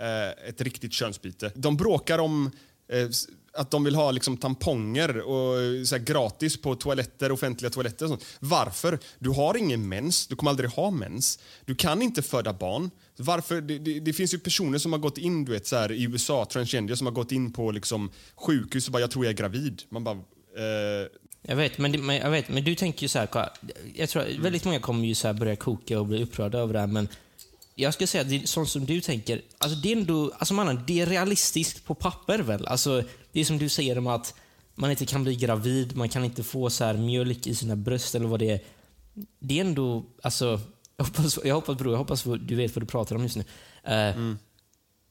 eh, ett riktigt könsbyte. De bråkar om eh, att de vill ha liksom, tamponger och så här, gratis på toaletter, offentliga toaletter. Och sånt. Varför? Du har ingen mens, du kommer aldrig ha mens. Du kan inte föda barn. Varför? Det, det, det finns ju personer som har gått in du vet, så här, i USA, transgender, som har gått in på liksom, sjukhus och bara “jag tror jag är gravid”. Man bara... Eh, Jag vet, men, men, jag vet, men du tänker ju så här, jag tror mm. väldigt många kommer ju så här börja koka och bli upprörda över det här, men jag skulle säga att det är sånt som du tänker, alltså det är ändå, alltså mannen, det är realistiskt på papper väl? Alltså, det är som du säger om att man inte kan bli gravid, man kan inte få så här mjölk i sina bröst eller vad det är. Det är ändå, alltså, jag hoppas, jag hoppas bror, jag hoppas du vet vad du pratar om just nu. Eh,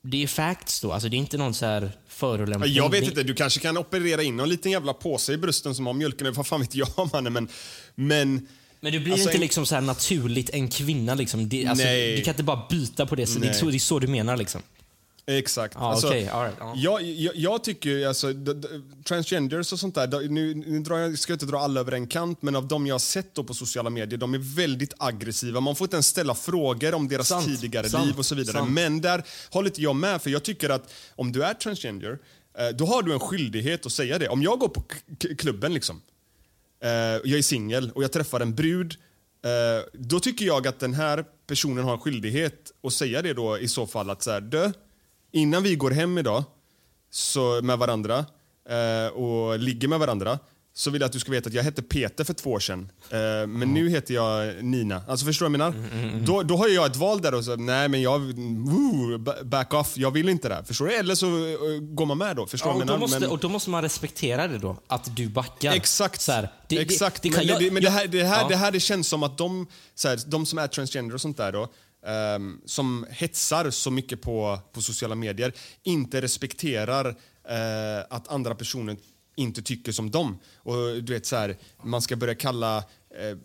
Det är facts då, alltså det är inte någon så här förolämpning. Jag vet Det- inte, du kanske kan operera in någon liten jävla påse i brösten som har mjölken, vad fan vet jag mannen, men... men Men du blir Alltså, inte en- liksom så här naturligt en kvinna. Liksom. Det, alltså, du kan inte bara byta på det. Så det, är så, det är så du menar. Liksom. Exakt. Ja, Alltså, okej, all right, ja. jag, jag, jag tycker ju, alltså, transgenders och sånt där, nu, nu drar jag, ska jag inte dra alla över en kant, men av de jag har sett på sociala medier, de är väldigt aggressiva. Man får inte ens ställa frågor om deras Sant, tidigare sant, liv och så vidare. sant. Men där håller inte jag med, för jag tycker att om du är transgender, eh, då har du en skyldighet att säga det. Om jag går på klubben liksom, eh, jag är singel och jag träffar en brud, eh, då tycker jag att den här personen har en skyldighet att säga det då i så fall att så här, innan vi går hem idag så, med varandra eh, och ligger med varandra så vill jag att du ska veta att jag hette Peter för två år sedan. Eh, men nu heter jag Nina. Alltså förstår du vad jag menar? Då, då har jag ett val där och så, nej men jag, woo, ba- back off, jag vill inte det. här. Förstår du? Eller så eh, går man med då. Förstår Ja, och, då menar? måste, Men- och då måste man respektera det då. Att du backar. Exakt. Så här, det, Exakt. Det, det men jag, det, men det, här, det, här, ja. det här det känns som att de, så här, de som är transgender och sånt där då, ehm, som hetsar så mycket på, på sociala medier, inte respekterar eh, att andra personer inte tycker som dem. Och du vet så här, man ska börja kalla eh,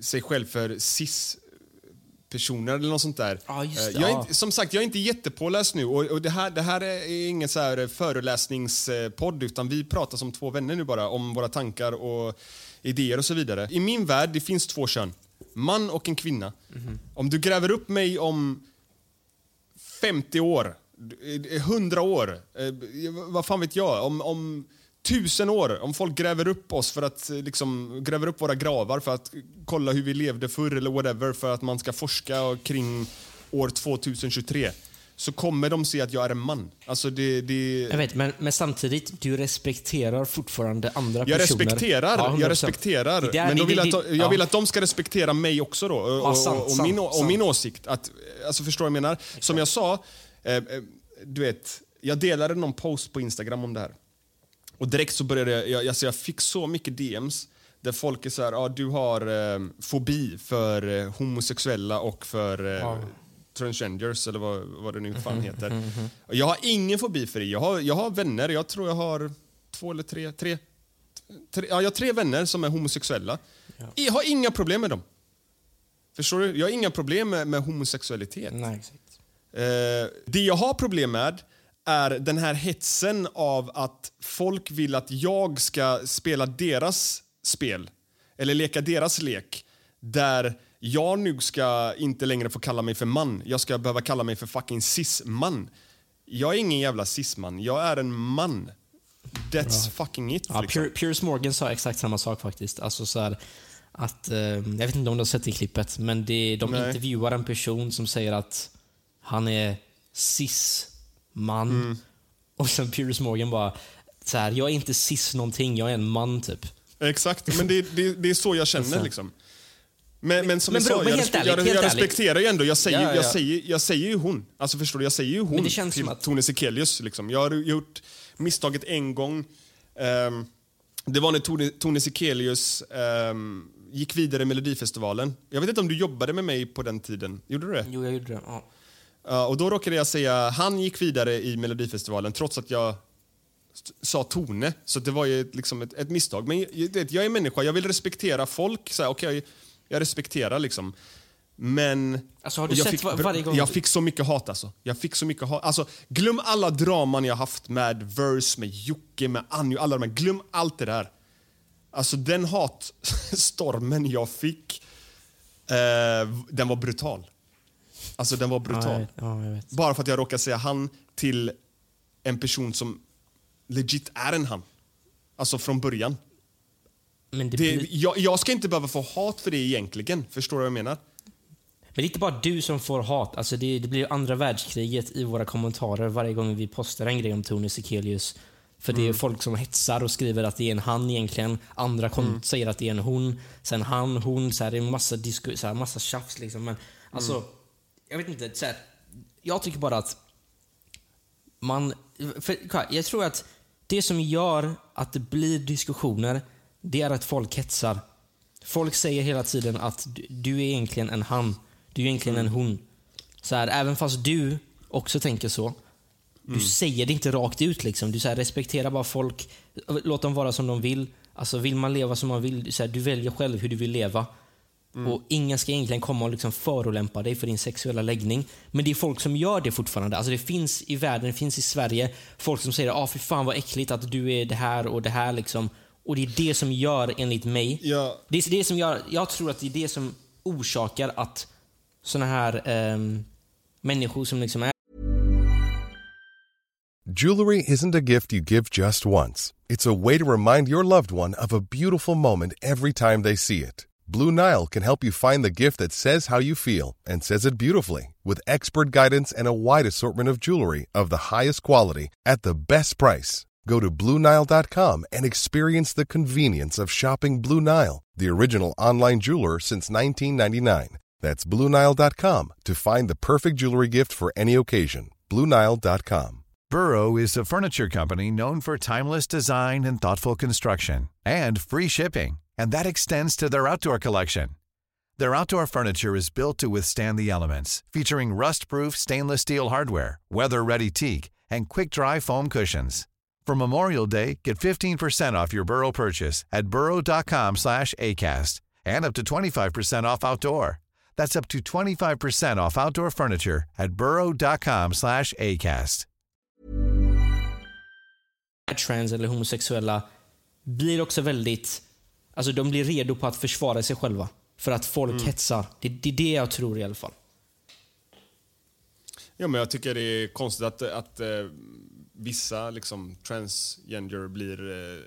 sig själv för cis personer eller något sånt där. Eh, jag är som sagt, jag är inte jättepåläst nu och, och det, här, det här är ingen så här föreläsningspodd utan vi pratar som två vänner nu bara om våra tankar och idéer och så vidare. I min värld, det finns två kön. Man och en kvinna. Mhm. Om du gräver upp mig om 50 år, eh, eh, 100 år, eh, vad fan vet jag, om, om tusen år, om folk gräver upp oss för att liksom, gräver upp våra gravar för att kolla hur vi levde förr eller whatever för att man ska forska kring år 2023 så kommer de se att jag är en man. Alltså det, det... Jag vet, men, men samtidigt, du respekterar fortfarande andra Jag personer. respekterar, Ja, 100%. jag respekterar. Det är- men det- vill jag, det- att, jag ja. vill att de ska respektera mig också då. Och, och, sant, och, sant, min, och min åsikt. Att, alltså förstår du vad jag menar? Som jag sa, eh, eh, du vet, jag delade någon post på Instagram om det här. Och direkt så började jag, jag, alltså jag fick så mycket DMs där folk är så här, ah, du har eh, fobi för eh, homosexuella och för eh, transgenders eller vad, vad det nu fan heter. Och Jag har ingen fobi för det. Jag har, jag har vänner, jag tror jag har två eller tre, tre, tre ja, jag har tre vänner som är homosexuella. Jag har inga problem med dem. Förstår du? Jag har inga problem med, med homosexualitet. Nej, exakt. Eh, det jag har problem med är den här hetsen av att folk vill att jag ska spela deras spel eller leka deras lek där jag nu ska inte längre få kalla mig för man. Jag ska behöva kalla mig för fucking cis-man. Jag är ingen jävla cis-man. Jag är en man. That's fucking it. Ja, liksom. Pier- Piers Morgan sa exakt samma sak faktiskt. Alltså så här, att, eh, jag vet inte om du har sett det klippet, men det, de Nej. intervjuar en person som säger att han är cis-man. Mm. Och sen Piers Morgan bara, så här, jag är inte cis någonting, jag är en man typ. Exakt, men det, det, det är så jag känner. Alltså. liksom. Men, men som Men jag bro, sa, jag, helt respe- ärligt, jag, jag respekterar ju ändå. Jag säger, Ja, ja. Jag, säger, jag säger ju hon. Alltså förstår du? Jag säger ju hon Men det känns till som att- Tone Sekelius. Liksom. Jag har gjort misstaget en gång. Ehm, det var när Tone, Tone Sekelius ehm, gick vidare i Melodifestivalen. Jag vet inte om du jobbade med mig på den tiden? Gjorde du det? Jo, jag gjorde det. Ja. Ja, och då råkade jag säga han gick vidare i Melodifestivalen trots att jag sa Tone. Så det var ju ett- liksom ett, ett misstag. Men jag, jag, jag är människa, jag vill respektera folk. Så här, okej, jag respekterar liksom. Men... Alltså, har du jag sett fick, gång Jag fick så mycket hat alltså. Jag fick så mycket hat. Alltså, glöm alla draman jag haft med Verse, med Jocke, med Anjo, alla de här. Glöm allt det där. Alltså den hatstormen jag fick, eh, den var brutal. Alltså den var brutal. Ja, jag vet. Ja, jag vet. Bara för att jag råkar säga han till en person som legit är en han. Alltså från början. Men det, Det, blir, jag, jag ska inte behöva få hat för det egentligen. Förstår du vad jag menar? men det är inte bara du som får hat. Alltså det, det blir andra världskriget i våra kommentarer varje gång vi postar en grej om Tony Sekelius. För Mm. det är folk som hetsar och skriver att det är en han egentligen. Andra Mm. säger att det är en hon. Sen han, hon. Så här, det är massa, disku, så här, massa tjafs. Liksom. Men alltså, Mm. jag vet inte. Så här, jag tycker bara att man... För, jag tror att det som gör att det blir diskussioner, det är att folk hetsar. Folk säger hela tiden att du, är egentligen en han. Du är egentligen en hon. Så här, även fast du också tänker så. Du säger det inte rakt ut. Liksom. Du så här, respekterar bara folk. Låt dem vara som de vill. Alltså, vill man leva som man vill, så här, du väljer själv hur du vill leva. Och Ingen ska egentligen komma och liksom förolämpa dig för din sexuella läggning. Men det är folk som gör det fortfarande. Alltså det finns i världen, det finns i Sverige, folk som säger ah, fy fan vad äckligt att du är det här och det här. Liksom. Och Det är det som gör, enligt mig, Ja. det är det som gör, jag tror att det är det som orsakar att såna här ehm, människor som liksom är Jewelry isn't a gift you give just once. It's a way to remind your loved one of a beautiful moment every time they see it. Blue Nile can help you find the gift that says how you feel and says it beautifully with expert guidance and a wide assortment of jewelry of the highest quality at the best price. Go to BlueNile.com and experience the convenience of shopping Blue Nile, the original online jeweler since 1999. That's BlueNile.com to find the perfect jewelry gift for any occasion. BlueNile.com. Burrow is a furniture company known for timeless design and thoughtful construction and free shipping, and that extends to their outdoor collection. Their outdoor furniture is built to withstand the elements, featuring rust-proof stainless steel hardware, weather-ready teak, and quick-dry foam cushions. For Memorial Day, get 15% off your Burrow purchase at burrow.com slash ACAST and up to 25% off outdoor. That's up to 25% off outdoor furniture at burrow.com slash ACAST. trans eller homosexuella blir också väldigt... Alltså de blir redo på att försvara sig själva. För att folk hetsar. Det, det är det jag tror i alla fall. Ja, men jag tycker det är konstigt att, att eh, vissa liksom, transgender blir eh,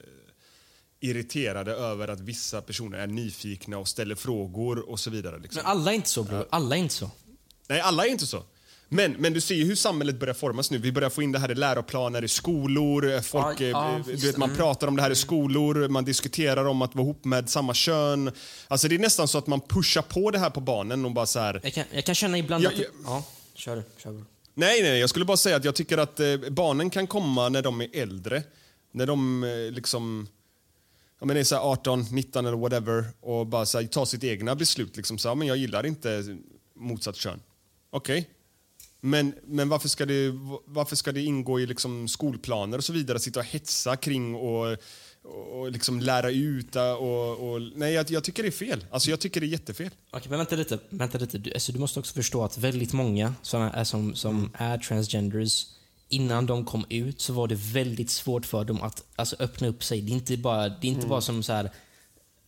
irriterade över att vissa personer är nyfikna och ställer frågor och så vidare. Liksom. Men alla är inte så bror. Alla är inte så. Nej, alla är inte så. Men, men du ser ju hur samhället börjar formas nu. Vi börjar få in det här i läroplaner i skolor. eh, Folk, Ja, eh, ja, du vet, man Mm. pratar om det här i skolor, man diskuterar om att vara ihop med samma kön. Alltså det är nästan så att man pushar på det här på barnen och bara så här... Jag kan, jag kan känna ibland Ja, att... ja. Ja, kör du. Kör. Nej, nej, jag skulle bara säga att jag tycker att eh, barnen kan komma när de är äldre. När de eh, liksom ja, men är så 18, 19 eller whatever och bara så här, ta sitt egna beslut. Liksom så här, men jag gillar inte motsatt kön. Okej. Men, men varför, ska det, varför ska det ingå i liksom skolplaner och så vidare? Sitta och hetsa kring och, och, och liksom lära ut och, och Nej, jag, jag tycker det är fel. Alltså jag tycker det är jättefel. Okej, men vänta lite. Vänta lite. Du, alltså, du måste också förstå att väldigt många såna är som, som Mm. är transgenders, innan de kom ut så var det väldigt svårt för dem att alltså, öppna upp sig. Det är inte bara, det är inte Mm. bara som så här,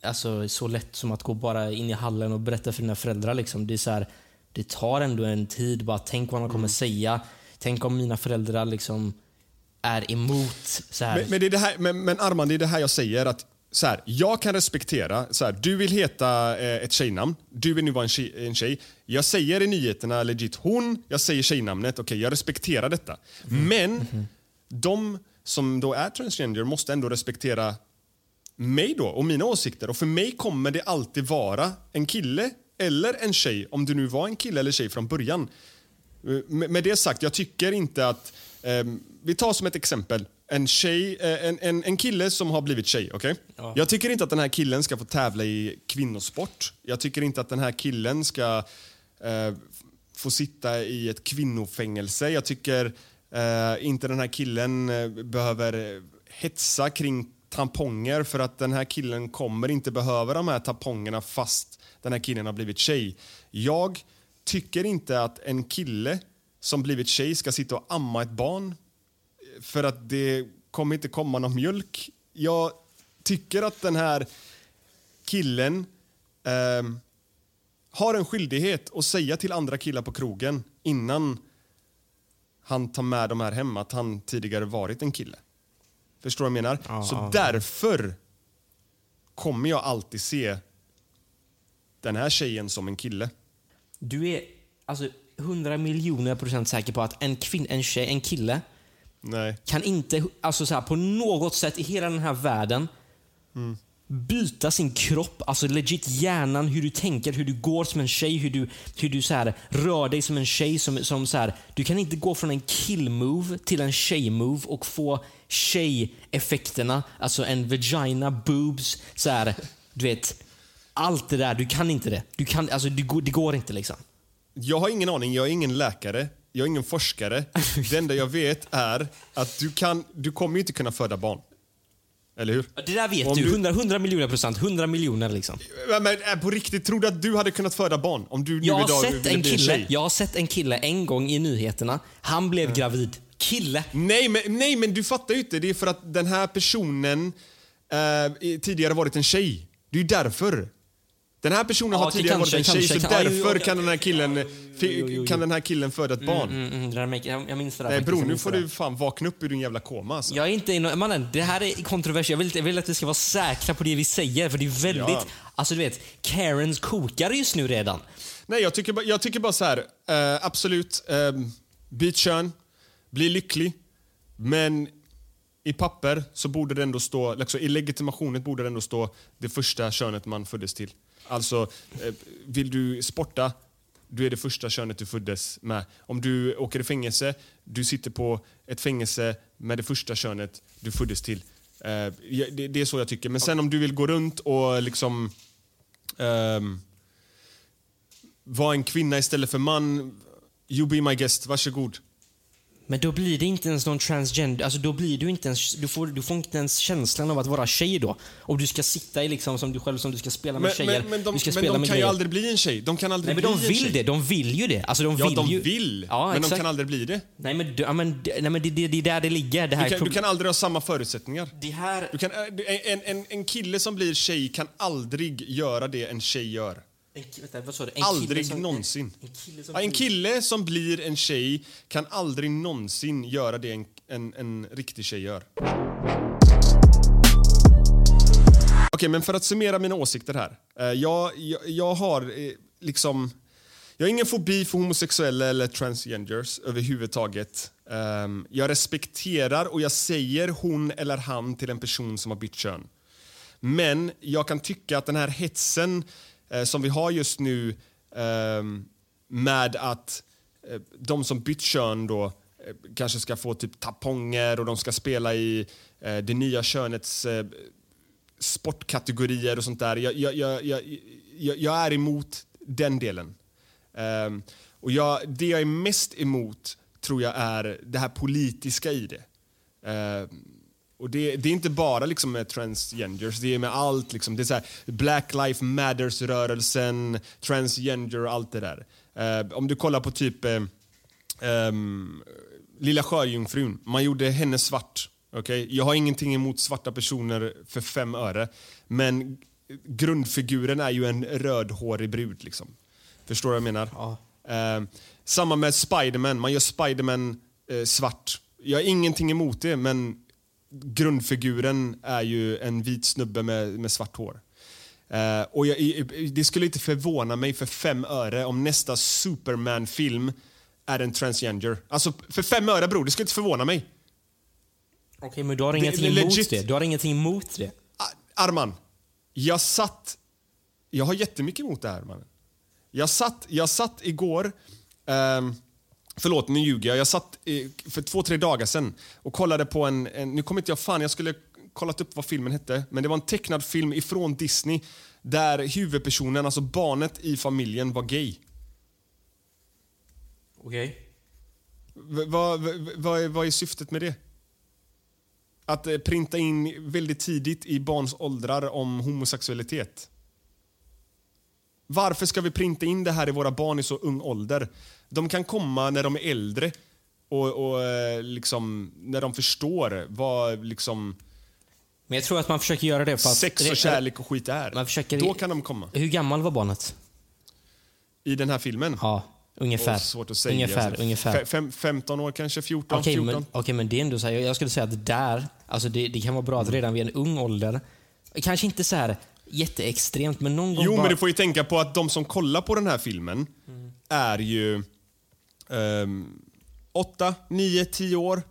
alltså, så lätt som att gå bara in i hallen och berätta för dina föräldrar. Liksom. Det, är så här, det tar ändå en tid. Bara tänk vad de Mm. kommer säga. Tänk om mina föräldrar liksom är emot så här. Men, men, det är det här, men, men Armand, det är det här jag säger. att så här, Jag kan respektera, så här, du vill heta eh, ett tjejnamn, du vill nu vara en tjej, en tjej. Jag säger i nyheterna legit hon, jag säger tjejnamnet, okej jag respekterar detta. Men de som då är transgender måste ändå respektera mig då och mina åsikter. Och för mig kommer det alltid vara en kille eller en tjej, om du nu var en kille eller tjej från början. Eh, med det sagt, jag tycker inte att... ehm, vi tar som ett exempel. En, tjej, eh, en, en, en kille som har blivit tjej. okej? Ja. Jag tycker inte att den här killen ska få tävla i kvinnosport. Jag tycker inte att den här killen ska eh, få sitta i ett kvinnofängelse. Jag tycker eh, inte den här killen eh, behöver eh, hetsa kring tamponger för att den här killen kommer inte behöva de här tampongerna fast den här killen har blivit tjej. Jag tycker inte att en kille som blivit tjej ska sitta och amma ett barn för att det kommer inte komma någon mjölk. Jag tycker att den här killen ehm, har en skyldighet att säga till andra killar på krogen innan han tar med dem här hemma att han tidigare varit en kille. Förstår du vad jag menar? Ja, Så ja. därför kommer jag alltid se den här tjejen som en kille. Du är alltså 100 miljoner procent säker på att en, kvinn, en, tjej, en kille Nej. kan inte alltså så här, på något sätt i hela den här världen Mm. byta sin kropp, alltså legit hjärnan, hur du tänker, hur du går som en tjej, hur du, hur du så här, rör dig som en tjej. Som, som så här, du kan inte gå från en kill-move till en tjej-move och få tjej-effekterna, alltså en vagina, boobs, så här, du vet. Allt det där, du kan inte det. Du kan, alltså, det, går, det går inte liksom. Jag har ingen aning, jag är ingen läkare, jag är ingen forskare. Det enda jag vet är att du, kan, du kommer ju inte kunna föda barn. Eller hur? Det där vet Om du. du- 100, 100 miljoner procent. 100 miljoner liksom. Men, äh, på riktigt, tror du att du hade kunnat föda barn? Om du nu Jag har, idag sett en en kille, tjej? jag har sett en kille en gång i nyheterna. Han blev gravid. Kille. Nej men, nej, men du fattar ju inte. Det är för att den här personen eh, tidigare varit en tjej. Det är ju därför. Den här personen Ja, har tidigare kanske, varit en tjej, kanske, så kan- ja, jo, därför kan den här killen, kan den här killen föda ett barn. Mm, mm, jag, minns det där Nej bror, nu får du fan vakna upp ur din jävla koma alltså. Jag är inte inne, mannen, det här är kontroversiellt. Jag vill, jag vill att vi ska vara säkra på det vi säger, för det är väldigt... Ja. Alltså du vet, Karens kokar just nu redan. Nej, jag tycker, bara- jag tycker bara så här. eh, absolut, eh, byt kön, bli lycklig. Men i papper så borde det ändå stå, liksom, i legitimationen borde det ändå stå det första könet man föddes till. Alltså, eh, vill du sporta, du är det första könet du föddes med. Om du åker i fängelse, du sitter på ett fängelse med det första könet du föddes till. Eh, det, är så jag tycker. Men sen om du vill gå runt och liksom Um, vara en kvinna istället för man, you be my guest, varsågod. Men då blir det inte ens någon transgender, alltså då blir du inte ens, du får, du får inte ens känslan av att vara tjej då. Och du ska sitta i liksom som du själv, som du ska spela med Men, tjejer. men, men de, du ska men spela de med kan ju aldrig bli en tjej. De kan aldrig Nej men de bli vill tjej. det, de vill ju det. Alltså de Ja, vill de ju... vill. Ja, men de exakt. kan aldrig bli det. Nej men, du- ja, men, nej, men det, det, det är där det ligger. Det här Du kan, du kan aldrig ha samma förutsättningar. Det här... Du kan, du- en, en, en kille som blir tjej kan aldrig göra det en tjej gör. En, vänta, vad sa du? En aldrig kille som, någonsin. En, en kille som Ja, en blir- kille som blir en tjej kan aldrig någonsin göra det en, en, en riktig tjej gör. Okej, men för att summera mina åsikter här. Eh, jag, jag, jag har eh, liksom... Jag har ingen fobi för homosexuella eller transgenders överhuvudtaget. Um, jag respekterar och jag säger hon eller han till en person som har bytt kön. Men jag kan tycka att den här hetsen eh, som vi har just nu eh, med att eh, de som bytt kön då eh, kanske ska få typ tamponger och de ska spela i eh, det nya könets eh, sportkategorier och sånt där. Jag, jag, jag, jag, jag är emot den delen. Ehm, och jag, det jag är mest emot tror jag är det här politiska i det. Ehm, och det, det, är inte bara liksom med transgenders, det är med allt. Liksom. Det är så här, Black Life Matters-rörelsen, transgender och allt det där. Uh, om du kollar på typ uh, um, Lilla Sjöjungfrun, man gjorde henne svart. Okay? Jag har ingenting emot svarta personer för fem öre, men grundfiguren är ju en rödhårig brud. Liksom. Förstår du vad jag menar? Ja. Uh, samma med Spiderman, man gör Spiderman svart. Jag har ingenting emot det, men grundfiguren är ju en vit snubbe med, med svart hår. Uh, och jag, det skulle inte förvåna mig för fem öre om nästa Superman-film är en transgender. Alltså, för fem öre bror, det skulle inte förvåna mig. Okej, okay, men du har ingenting det, emot det? Du har ingenting emot det? Arman, jag satt... Jag har jättemycket emot det här, mannen. Jag satt, jag satt igår... Um, Förlåt, nu ljuger jag. Jag satt för två, tre dagar sedan och kollade på en, en... Nu kommer inte jag fan, jag skulle kollat upp vad filmen hette. Men det var en tecknad film ifrån Disney där huvudpersonen, alltså barnet i familjen, var gay. Okej. Okay. Vad va, va, va är syftet med det? Att eh, printa in väldigt tidigt i barns åldrar om homosexualitet. Varför ska vi printa in det här i våra barn i så ung ålder? De kan komma när de är äldre och, och eh, liksom, när de förstår vad liksom... Men jag tror att man försöker göra det för att... Sex och kärlek och skit är. Man försöker, Då kan de komma. Hur gammal var barnet? I den här filmen? Ja, ungefär. Svårt att säga. Ungefär, alltså, ungefär. Fem, 15 år kanske, 14, okay, 14. Men, Okej, okay, men det är ändå så här, jag skulle säga att där, alltså det, det kan vara bra att redan vid en ung ålder, kanske inte så här jätteextremt, men någon gång Jo, bara... men du får ju tänka på att de som kollar på den här filmen mm. är ju um, åtta, nio, tio år.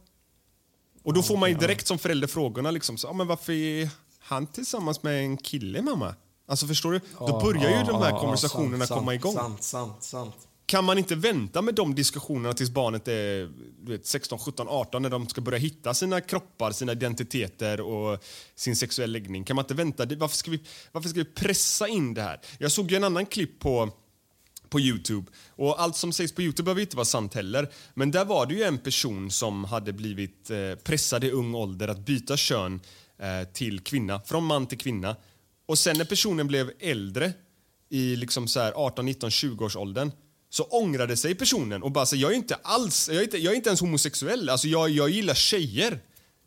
Och då får man ju direkt som förälder frågorna liksom, så, ah, men varför är han tillsammans med en kille mamma? Alltså förstår du? Då börjar ju de här konversationerna komma igång. Sant, sant, sant. Kan man inte vänta med de diskussionerna tills barnet är vet, 16, 17, 18 när de ska börja hitta sina kroppar, sina identiteter och sin sexuella läggning? Kan man inte vänta? Varför ska vi, varför ska vi pressa in det här? Jag såg ju en annan klipp på på Youtube. Och allt som sägs på Youtube behöver inte vara sant heller. Men där var det ju en person som hade blivit eh, pressad i ung ålder att byta kön eh, till kvinna, från man till kvinna. Och sen när personen blev äldre, i liksom så 18, 19, 20 års åldern så ångrade sig personen och bara så jag är inte alls, jag är inte, jag är inte ens homosexuell, alltså jag, jag gillar tjejer.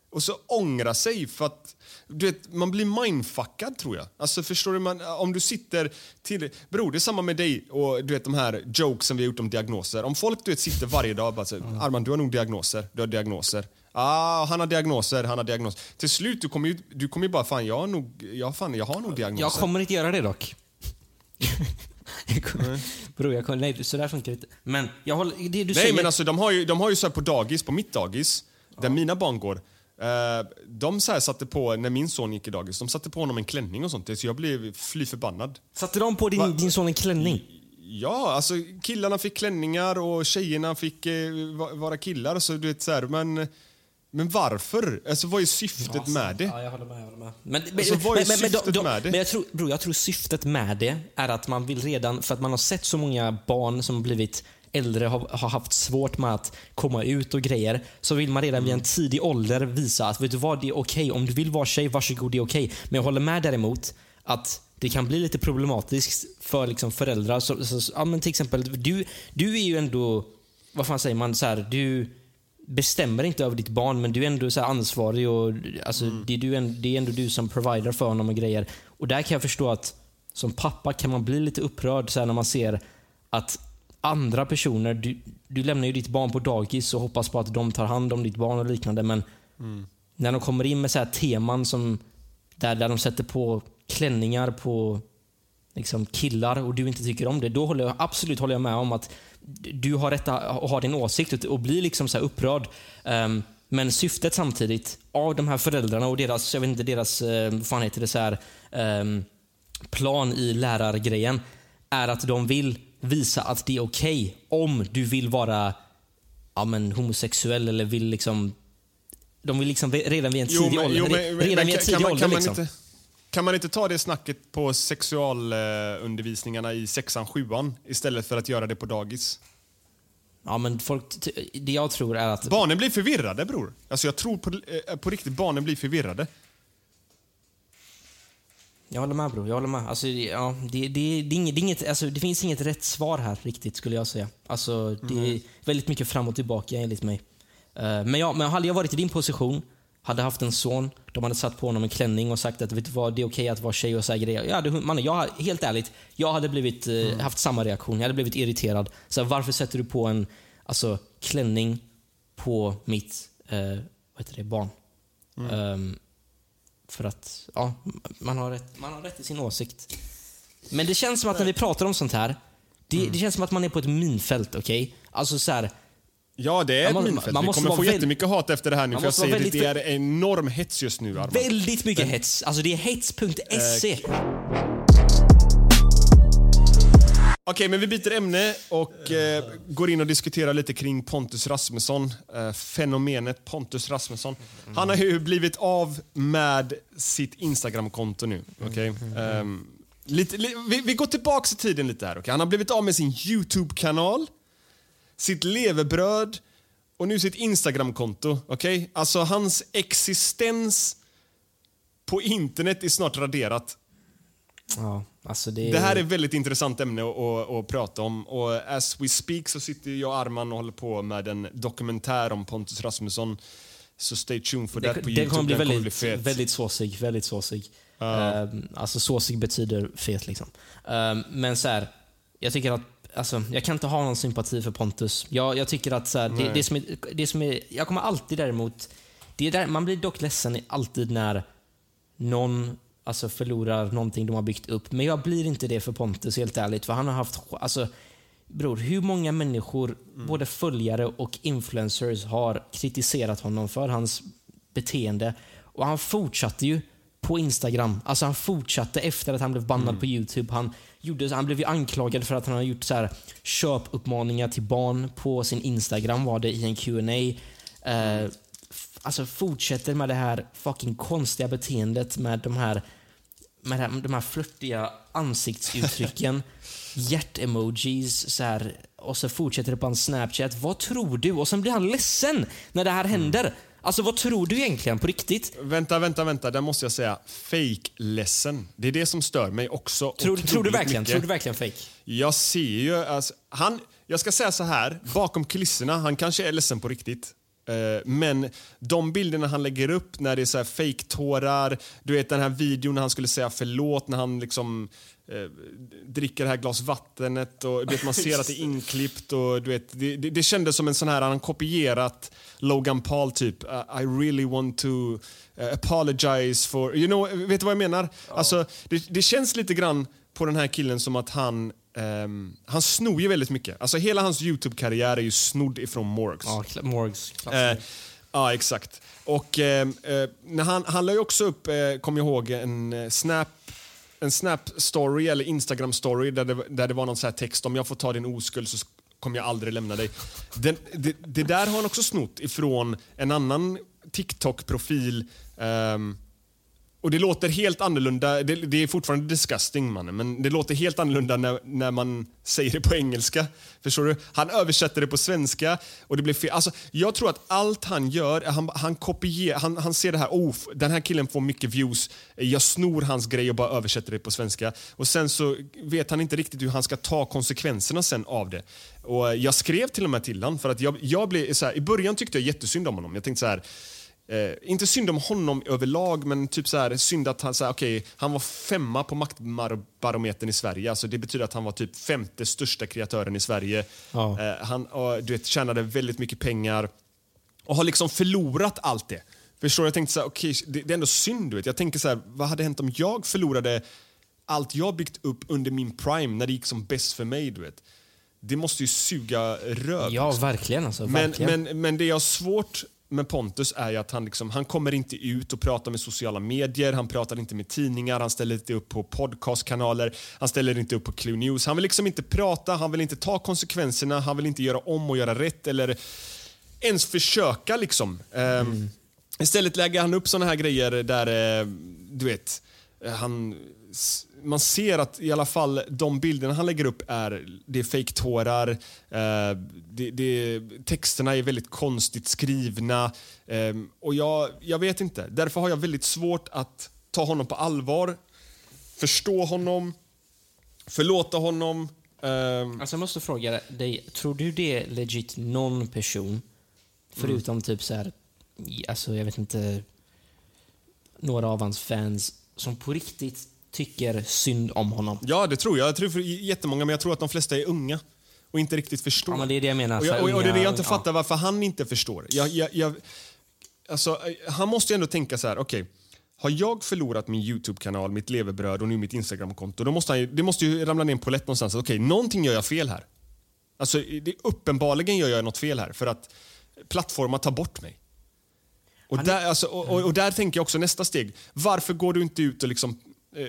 Och så ångra sig för att du vet, man blir mindfuckad tror jag. Alltså förstår du, man, om du sitter till, bror det är samma med dig och du vet de här jokesen vi har gjort om diagnoser. Om folk du vet sitter varje dag och bara säger, mm. Arman du har nog diagnoser, du har diagnoser. Ah, han har diagnoser, han har diagnoser. Till slut du kommer ju, du kommer ju bara, fan jag har nog, jag, fan, jag har nog diagnoser. Jag kommer inte göra det dock. Bror, jag kommer, nej, så där funkar inte. Men jag håller, det du nej, säger... men alltså de har ju, de har ju så på dagis, på mitt dagis, ja. där mina barn går. Uh, de så satte på, när min son gick i dagis, de satte på honom en klänning och sånt. Så jag blev fly förbannad. Satte de på din, din son en klänning? Ja, alltså killarna fick klänningar och tjejerna fick eh, vara killar. Så du vet så här, men... Men varför? Alltså vad är syftet ja, med det? Ja, jag håller med. Jag håller med. Men, alltså, vad är men, syftet men, då, med det? Men jag tror, bro, jag tror syftet med det är att man vill redan, för att man har sett så många barn som blivit äldre har, har haft svårt med att komma ut och grejer, så vill man redan vid en tidig ålder visa att vet du vad, det är okej. Okay. Om du vill vara tjej, varsågod, det är okej. Okay. Men jag håller med däremot att det kan bli lite problematiskt för liksom föräldrar. Så, så, ja, men till exempel, du, du är ju ändå, vad fan säger man, så här, du bestämmer inte över ditt barn men du är ändå så ansvarig och alltså, mm. det, är du, det är ändå du som provider för honom och grejer. Och där kan jag förstå att som pappa kan man bli lite upprörd så när man ser att andra personer, du, du lämnar ju ditt barn på dagis och hoppas på att de tar hand om ditt barn och liknande men när de kommer in med så här teman som där, där de sätter på klänningar på liksom killar och du inte tycker om det, då håller jag absolut håller jag med om att du har rätt att ha din åsikt och- bli liksom så här upprörd. Ehm, men syftet samtidigt av de här föräldrarna och deras, jag vet inte, deras, eh, vad fan heter det, så här, ehm, plan i lärargrejen är att de vill visa att det är okej om du vill vara ja, men, homosexuell eller vill liksom de vill liksom redan vid en Jo, tidig men- ålder, jo, men- redan men vid en kan- tidig kan man- ålder kan man liksom. inte- Kan man inte ta det snacket på sexualundervisningarna i sexan, sjuan istället för att göra det på dagis? Ja, men folk, det jag tror är att... Barnen blir förvirrade bror. Alltså jag tror på, eh, på riktigt barnen blir förvirrade. Jag håller med bror, jag håller med. Alltså, ja, det, det, det, är inget, det, är inget, alltså, det finns inget rätt svar här riktigt skulle jag säga. Alltså, det är Mm. väldigt mycket fram och tillbaka enligt mig. Eh, men, ja, men hade jag varit i din position, hade haft en son, de hade satt på honom en klänning och sagt att vet du vad, det är okej att vara tjej och här grejer. Jag hade, man, jag, helt ärligt, jag hade blivit, eh, haft samma reaktion. Jag hade blivit irriterad. Så här, varför sätter du på en alltså, klänning på mitt eh, vad heter det, barn? Ehm, för att, ja, man har, rätt, man har rätt i sin åsikt. Men det känns som att när vi pratar om sånt här, det, det känns som att man är på ett minfält, okej? Alltså så här, Ja, det är Man ett minfält. man Vi måste kommer vara få jättemycket hat efter det här nu. För jag säger det, det väldigt- är enorm hets just nu Arman. väldigt mycket hets. Alltså det är hets.se. Okej, men vi byter ämne och eh, går in och diskuterar lite kring Pontus Rasmusson. Eh, fenomenet Pontus Rasmusson. Han har ju blivit av med sitt Instagramkonto nu. okej? Ehm, lite, li, vi, vi går tillbaka i tiden lite här. okej? Han har blivit av med sin YouTube-kanal, sitt levebröd och nu sitt Instagramkonto. okej? Alltså hans existens på internet är snart raderat. Ja, alltså det, Det här är ett väldigt intressant ämne att, att, prata om. Och as we speak så sitter jag och Arman och håller på med en dokumentär om Pontus Rasmusson. Så stay tuned för det, det, på det Youtube. kommer bli Den väldigt, fet. väldigt såsig. Väldigt såsig. Ja. Ehm, alltså såsig betyder fet liksom. Ehm, men så här, jag tycker att Alltså, jag kan inte ha någon sympati för Pontus. Jag, jag tycker att så här, det, det, som är, det som är... Jag kommer alltid däremot... Det är där, man blir dock ledsen alltid när någon alltså, förlorar någonting de har byggt upp. Men jag blir inte det för Pontus, helt ärligt. För han har haft... Alltså, bror, hur många människor, både följare och influencers, har kritiserat honom för hans beteende? Och han fortsatte ju på Instagram. Alltså han fortsatte efter att han blev bannad på YouTube. Han, gjorde, han blev ju anklagad för att han har gjort så här köpuppmaningar till barn på sin Instagram var det i en Q&A. Eh, alltså fortsätter med det här fucking konstiga beteendet med de här med här, de här flörtiga ansiktsuttrycken, hjärtemojis så här, och så fortsätter det på hans Snapchat. Vad tror du? Och sen blir han ledsen när det här händer. Alltså vad tror du egentligen på riktigt? Vänta, vänta, vänta. Där måste jag säga fake-ledsen. Det är det som stör mig också Tror, tror du verkligen? mycket. Tror du verkligen fake? Jag ser ju, alltså, han, jag ska säga så här, bakom kulisserna, han kanske är ledsen på riktigt. Eh, Men de bilderna han lägger upp när det är så här fake-tårar, du vet den här videon när han skulle säga förlåt när han liksom eh, dricker det här glas vattnet och vet, man ser att det är inklippt och du vet, det, det, det kändes som en sån här, han kopierat Logan Paul typ, uh, I really want to uh, apologize for, you know, vet du vad jag menar? Alltså, det, det känns lite grann på den här killen som att han ehm, han snor ju väldigt mycket. Alltså hela hans YouTube-karriär är ju snodd ifrån Morgs. Ja, Cla- Morgs Eh, ja, exakt. Och eh, eh, när han, han la ju också upp, eh, kom jag ihåg, en eh, Snap en Snap-story eller Instagram-story där det, där det var någon så här text om jag får ta din oskuld så kommer jag aldrig lämna dig. Den, det, det där har han också snott ifrån en annan TikTok-profil um, och det låter helt annorlunda. Det, det är fortfarande disgusting mannen, men det låter helt annorlunda när, när man säger det på engelska. Förstår du? Han översätter det på svenska och det blir fel. Alltså, jag tror att allt han gör, han, han kopierar, han, han ser det här, oh, den här killen får mycket views, jag snor hans grej och bara översätter det på svenska. Och sen så vet han inte riktigt hur han ska ta konsekvenserna sen av det. Och jag skrev till och med till honom för att jag, jag blev så här, i början tyckte jag jättesynd om honom. Jag tänkte så här, Eh, inte synd om honom överlag, men typ så här, synd att han, så här, okay, han var femma på maktbarometern i Sverige. Alltså det betyder att han var typ femte största kreatören i Sverige. Ja. Eh, han och, du vet, tjänade väldigt mycket pengar och har liksom förlorat allt det. Förstår? Jag tänkte så här, okay, det, det är ändå synd. Du vet. Jag tänker så här, vad hade hänt om jag förlorade allt jag byggt upp under min prime när det gick som bäst för mig? Du vet. Det måste ju suga röv. Ja, verkligen. Alltså, Men, verkligen. men, men det jag har svårt med Pontus är ju att han, liksom, han kommer inte ut och pratar med sociala medier, han pratar inte med tidningar, han ställer inte upp på podcastkanaler, han ställer inte upp på Clue News. Han vill liksom inte prata, han vill inte ta konsekvenserna, han vill inte göra om och göra rätt eller ens försöka liksom. Ehm, Istället lägger han upp såna här grejer där, eh, du vet, eh, han, man ser att i alla fall de bilderna han lägger upp är, det är fejktårar, eh, det, det, texterna är väldigt konstigt skrivna eh, och jag, jag vet inte. Därför har jag väldigt svårt att ta honom på allvar, förstå honom, förlåta honom. Eh. Alltså jag måste fråga dig, tror du det är legit någon person, förutom Mm. typ så här, alltså jag vet inte, några av hans fans, som på riktigt tycker synd om honom? Ja, det tror jag. Jag tror för jättemånga, men jag tror att de flesta är unga och inte riktigt förstår. Ja, men det är det jag menar. Och, jag, och, och det är det jag inte fattar varför han inte förstår. Jag, jag, jag, alltså, eh, han måste ju ändå tänka så här, okej. har jag förlorat min YouTube-kanal, mitt levebröd och nu mitt Instagram-konto, då måste han, ju- det måste ju ramla ner en polett någonstans. Okej, någonting gör jag fel här. Alltså, det, uppenbarligen gör jag något fel här för att plattformar tar bort mig. Och, där, alltså, och, och, och där tänker jag också nästa steg. Varför går du inte ut och liksom, eh,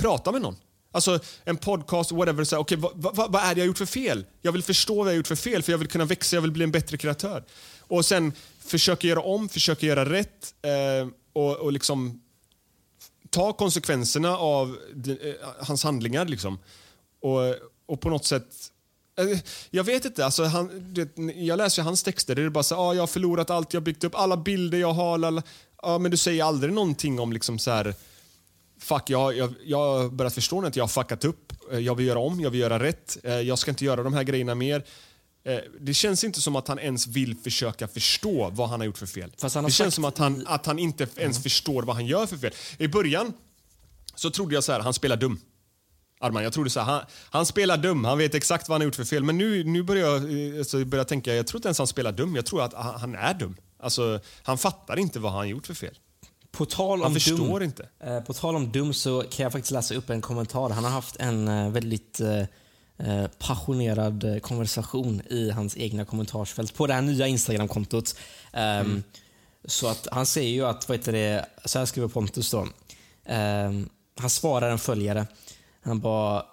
Prata med någon? Alltså en podcast, whatever. Så här, okay, vad, vad, vad är det jag har gjort för fel? Jag vill förstå vad jag har gjort för fel för jag vill kunna växa, jag vill bli en bättre kreatör. Och sen försöka göra om, försöka göra rätt eh, och, och liksom ta konsekvenserna av de, eh, hans handlingar. Liksom. Och, och på något sätt... eh, Jag vet inte. Alltså han, vet, jag läser ju hans texter. Det är bara så ah, jag har förlorat allt jag byggt upp, alla bilder jag har. Alla, ah, men du säger aldrig någonting om liksom så här... Fuck, jag, jag, jag börjat förstå att jag har fuckat upp. Eh, Jag vill göra om, jag vill göra rätt. Eh, Jag ska inte göra de här grejerna mer. Eh, Det känns inte som att han ens vill försöka förstå vad han har gjort för fel. Det känns sagt som att han, att han inte ens förstår vad han gör för fel. I början så trodde jag så här, han spelar dum. Arman, jag trodde så här, han, han spelar dum, han vet exakt vad han har gjort för fel. Men nu, nu börjar jag, alltså, börjar jag tänka, jag tror inte ens han spelar dum. Jag tror att han, han är dum. Alltså, han fattar inte vad han har gjort för fel. På tal om dum, inte. Eh, på tal om dum så kan jag faktiskt läsa upp en kommentar. Han har haft en eh, väldigt eh, eh, passionerad eh, konversation i hans egna kommentarsfält på det här nya Instagram-kontot. Ehm, Så att han säger ju att, vad heter det, så här skriver Pontus då. Ehm, han svarar en följare. Han bara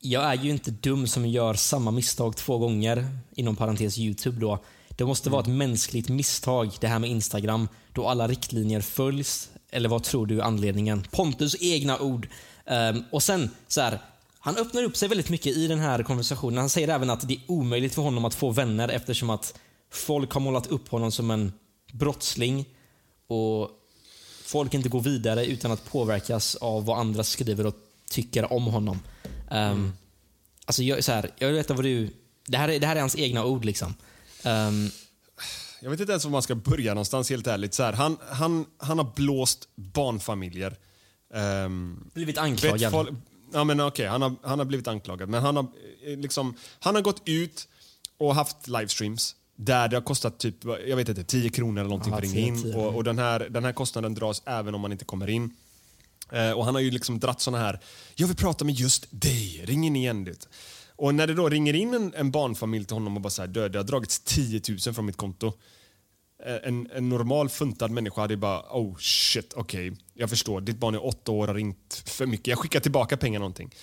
jag är ju inte dum som gör samma misstag två gånger, inom parentes YouTube då. Det måste vara ett mänskligt misstag, det här med Instagram, då alla riktlinjer följs. Eller vad tror du är anledningen? Pontus egna ord. Ehm, och sen, så här, han öppnar upp sig väldigt mycket i den här konversationen. Han säger även att det är omöjligt för honom att få vänner eftersom att folk har målat upp honom som en brottsling och folk inte går vidare utan att påverkas av vad andra skriver och tycker om honom. Um, Alltså jag, så här, jag vet vad du... Det här, är, det här är hans egna ord liksom. Ehm, Jag vet inte ens var man ska börja någonstans helt ärligt. Så här, han, han, han har blåst barnfamiljer. Um, Blivit anklagad. ja, men okej, han, har, han har blivit anklagad. Men han har, eh, liksom, han har gått ut och haft livestreams där det har kostat typ, jag vet inte, 10 kronor eller någonting Ja, för att ringa 10, in. 10. Och, och den, här, den här kostnaden dras även om man inte kommer in. Eh, och han har ju liksom dratt såna här, jag vill prata med just dig, ring in igen. Det. Och när det då ringer in en, en barnfamilj till honom och bara säger det har dragits 10 000 från mitt konto. Eh, en, en normal funtad människa hade bara, oh shit, okej, jag förstår, ditt barn är åtta år och har ringt för mycket, jag skickar tillbaka pengar någonting.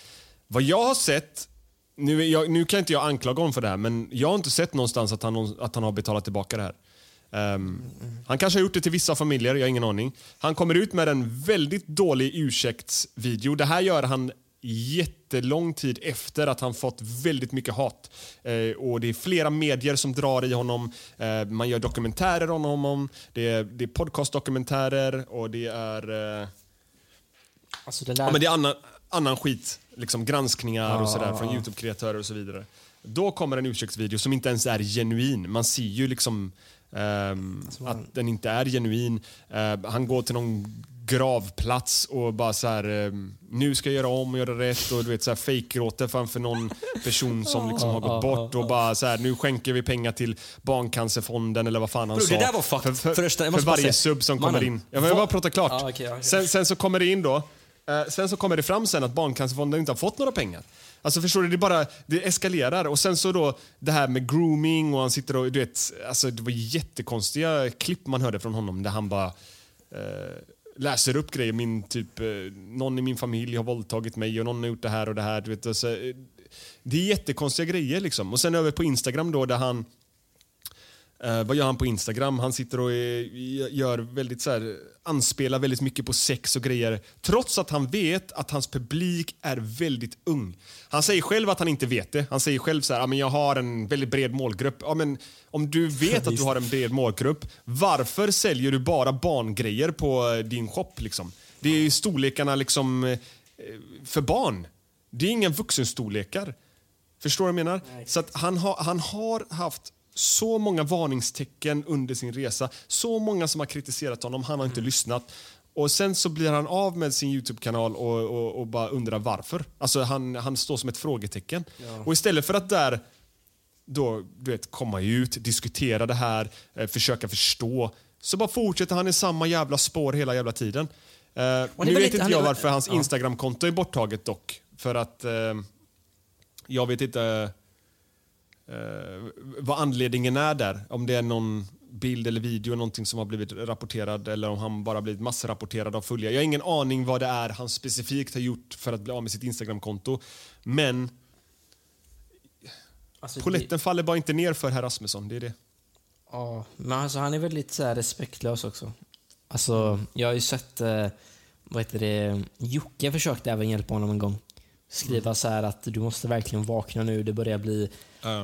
Vad jag har sett, nu, jag, nu kan inte jag anklaga honom för det här, men jag har inte sett någonstans att han, att han har betalat tillbaka det här. Um, Han kanske har gjort det till vissa familjer, jag har ingen aning. Han kommer ut med en väldigt dålig ursäktsvideo. Det här gör han jättelång tid efter att han fått väldigt mycket hat. Eh, och Det är flera medier som drar i honom. Eh, man gör dokumentärer om honom. Det är, det är podcastdokumentärer och det är... Eh, alltså det där, Ja, men det är annan, annan skit. Liksom granskningar och sådär Ja, från. Youtube-kreatörer och så vidare. Då kommer en ursäktsvideo som inte ens är genuin. Man ser ju liksom man- att den inte är genuin. Ehm, han går till någon gravplats och bara så här, ehm, nu ska jag göra om och göra rätt och du vet så här fake-gråter framför någon person som liksom har gått bort och bara så här, nu skänker vi pengar till Barncancerfonden eller vad fan han Bro, sa. det där var fucked. För, för, Förresten, jag för varje säga- sub som kommer Mannen, in. Jag vill bara prata klart. Ja, okej, okej. Sen, sen så kommer det in då, eh, sen så kommer det fram sen att Barncancerfonden inte har fått några pengar. Alltså förstår du, det bara, det eskalerar. Och sen så då det här med grooming och han sitter och du vet, alltså det var jättekonstiga klipp man hörde från honom där han bara eh, läser upp grejer. Min typ, eh, någon i min familj har våldtagit mig och någon har gjort det här och det här. Du vet, alltså, det är jättekonstiga grejer liksom. Och sen över på Instagram då där han Eh, vad gör han på Instagram? Han sitter och eh, gör väldigt så här, anspelar väldigt mycket på sex och grejer. Trots att han vet att hans publik är väldigt ung. Han säger själv att han inte vet det. Han säger själv så här, "Ja, men jag har en väldigt bred målgrupp. Ja, men om du vet att du har en bred målgrupp, varför säljer du bara barngrejer på eh, din shop? Liksom? Det är ju storlekarna liksom, eh, för barn. Det är inga vuxenstorlekar. Förstår du vad jag menar? Så att han, har, han har haft så många varningstecken under sin resa. Så många som har kritiserat honom. Han har inte lyssnat. Och Sen så blir han av med sin Youtube-kanal och, och, och bara undrar varför. Alltså han, han står som ett frågetecken. Och istället för att där då, du vet, komma ut, diskutera det här, eh, försöka förstå, så bara fortsätter han i samma jävla spår hela jävla tiden. Eh, nu vet lite- inte han jag varför hans ja. Instagram-konto är borttaget dock. För att eh, jag vet inte eh, vad anledningen är där. Om det är någon bild eller video någonting som har blivit rapporterad eller om han bara blivit massrapporterad av följare. Jag har ingen aning vad det är han specifikt har gjort för att bli av med sitt Instagram-konto. Men Alltså, Poletten faller bara inte ner för herr Rasmusson. Det är det. Ja, men alltså han är väldigt så här respektlös också. Alltså, jag har ju sett, eh, vad heter det, Jocke försökte även hjälpa honom en gång. Skriva så här att du måste verkligen vakna nu, det börjar bli...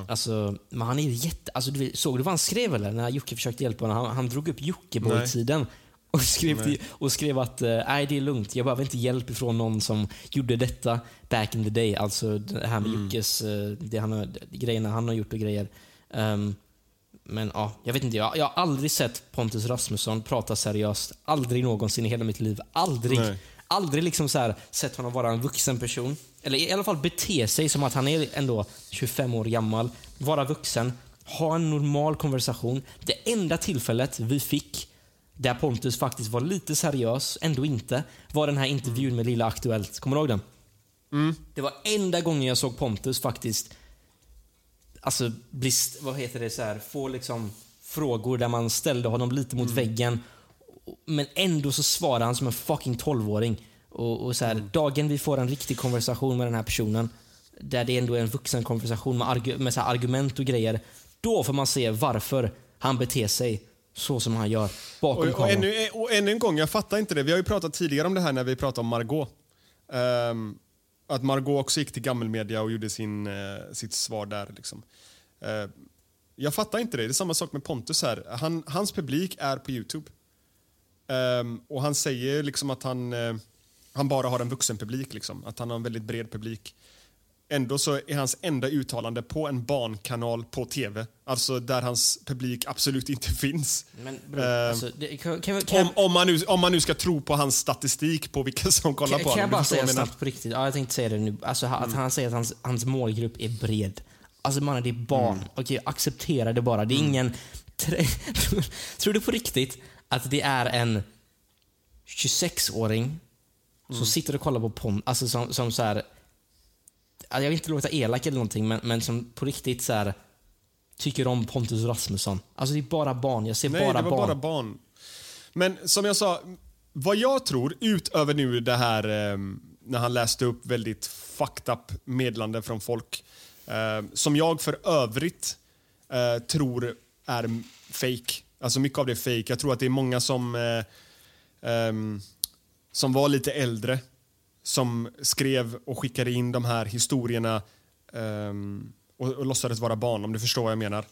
Alltså, men han är ju jätte... Alltså, du, såg du vad han skrev eller? När Jocke försökte hjälpa honom. Han, han drog upp Jockiboi-tiden. Och skrev, till, och skrev att eh, nej det är lugnt, jag behöver inte hjälp ifrån någon som gjorde detta back in the day. Alltså det här med Jockes, eh, det han har, grejerna han har gjort och grejer. Ehm, men ja, jag vet inte. Jag, jag har aldrig sett Pontus Rasmusson prata seriöst. Aldrig någonsin i hela mitt liv. Aldrig. Nej. Aldrig liksom så här, sett honom vara en vuxen person. Eller i alla fall bete sig som att han är ändå 25 år gammal. Vara vuxen. Ha en normal konversation. Det enda tillfället vi fick där Pontus faktiskt var lite seriös, ändå inte, var den här intervjun med Lilla Aktuellt. Kommer du ihåg den? Det var enda gången jag såg Pontus faktiskt alltså, bli, vad heter det, så här, få liksom frågor där man ställde honom lite mot väggen. Men ändå så svarade han som en fucking 12-åring. Och, och så här, Dagen vi får en riktig konversation med den här personen, där det ändå är en vuxen konversation med, argu- med så argument och grejer. Då får man se varför han beter sig så som han gör bakom Och, och, kameran. ännu, och ännu en gång, jag fattar inte det. Vi har ju pratat tidigare om det här när vi pratade om Margot. Ehm, att Margot också gick till gammelmedia och gjorde sin, eh, sitt svar där. Liksom. Eh, jag fattar inte det. Det är samma sak med Pontus här. Han, hans publik är på Youtube. Ehm, och han säger liksom att han, eh, han bara har en vuxen publik. Liksom. Att han har en väldigt bred publik. Ändå så är hans enda uttalande på en barnkanal på tv. Alltså där hans publik absolut inte finns. Men bro, alltså, det, kan, kan, kan, om, om, man nu, om man nu ska tro på hans statistik på vilka som kollar på kan jag honom. bara säga snabbt på riktigt? Ja, jag tänkte säga det nu. Alltså, att han säger att hans, hans målgrupp är bred. Alltså mannen, det är barn. Mm. Okej, acceptera det bara. Det är ingen... Tre, tror, tror du på riktigt att det är en 26-åring Mm. som sitter och kollar på porn, alltså som, som så här. Jag vill inte låta elak eller någonting, men, men som på riktigt så här tycker om Pontus Rasmusson. Alltså det är bara barn. Jag ser Nej, bara det var barn. bara barn. Men som jag sa, vad jag tror, utöver nu det här eh, när han läste upp väldigt fucked up meddelanden från folk, eh, som jag för övrigt eh, tror är fake. Alltså mycket av det är fake. Jag tror att det är många som, eh, ehm, som var lite äldre som skrev och skickade in de här historierna um, och, och låtsades vara barn, om du förstår vad jag menar.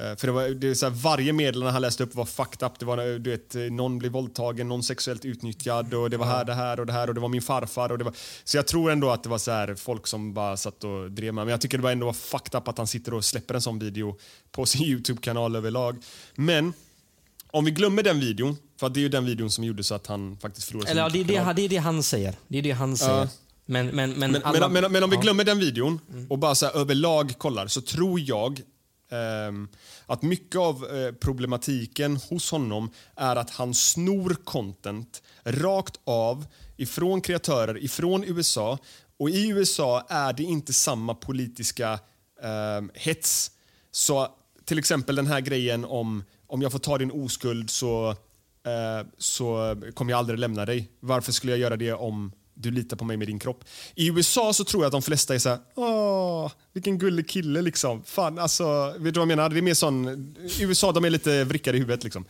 Uh, För det var, det är så här, varje meddelande han läste upp var fucked up. Det var, du vet, någon blev våldtagen, någon sexuellt utnyttjad och det var här, det här och det här och det var min farfar. Och det var, så jag tror ändå att det var så här, folk som bara satt och drev med. Men jag tycker det var ändå var fucked up att han sitter och släpper en sån video på sin YouTube-kanal överlag. Men om vi glömmer den videon, för att det är ju den videon som gjorde så att han faktiskt förlorade sin Eller ja, det, det, det är det han säger. Det är det han säger. Men, men, men, Men, alla, men, men, om vi glömmer den videon och bara så överlag kollar så tror jag ehm, att mycket av eh, problematiken hos honom är att han snor content rakt av ifrån kreatörer ifrån USA. Och i USA är det inte samma politiska ehm, hets. Så till exempel den här grejen om om jag får ta din oskuld så, eh, så kommer jag aldrig lämna dig. Varför skulle jag göra det om du litar på mig med din kropp? I USA så tror jag att de flesta är så här, åh, vilken gullig kille liksom. Fan, alltså, vet du vad jag menar? Det är mer sån, i USA de är lite vrickade i huvudet liksom.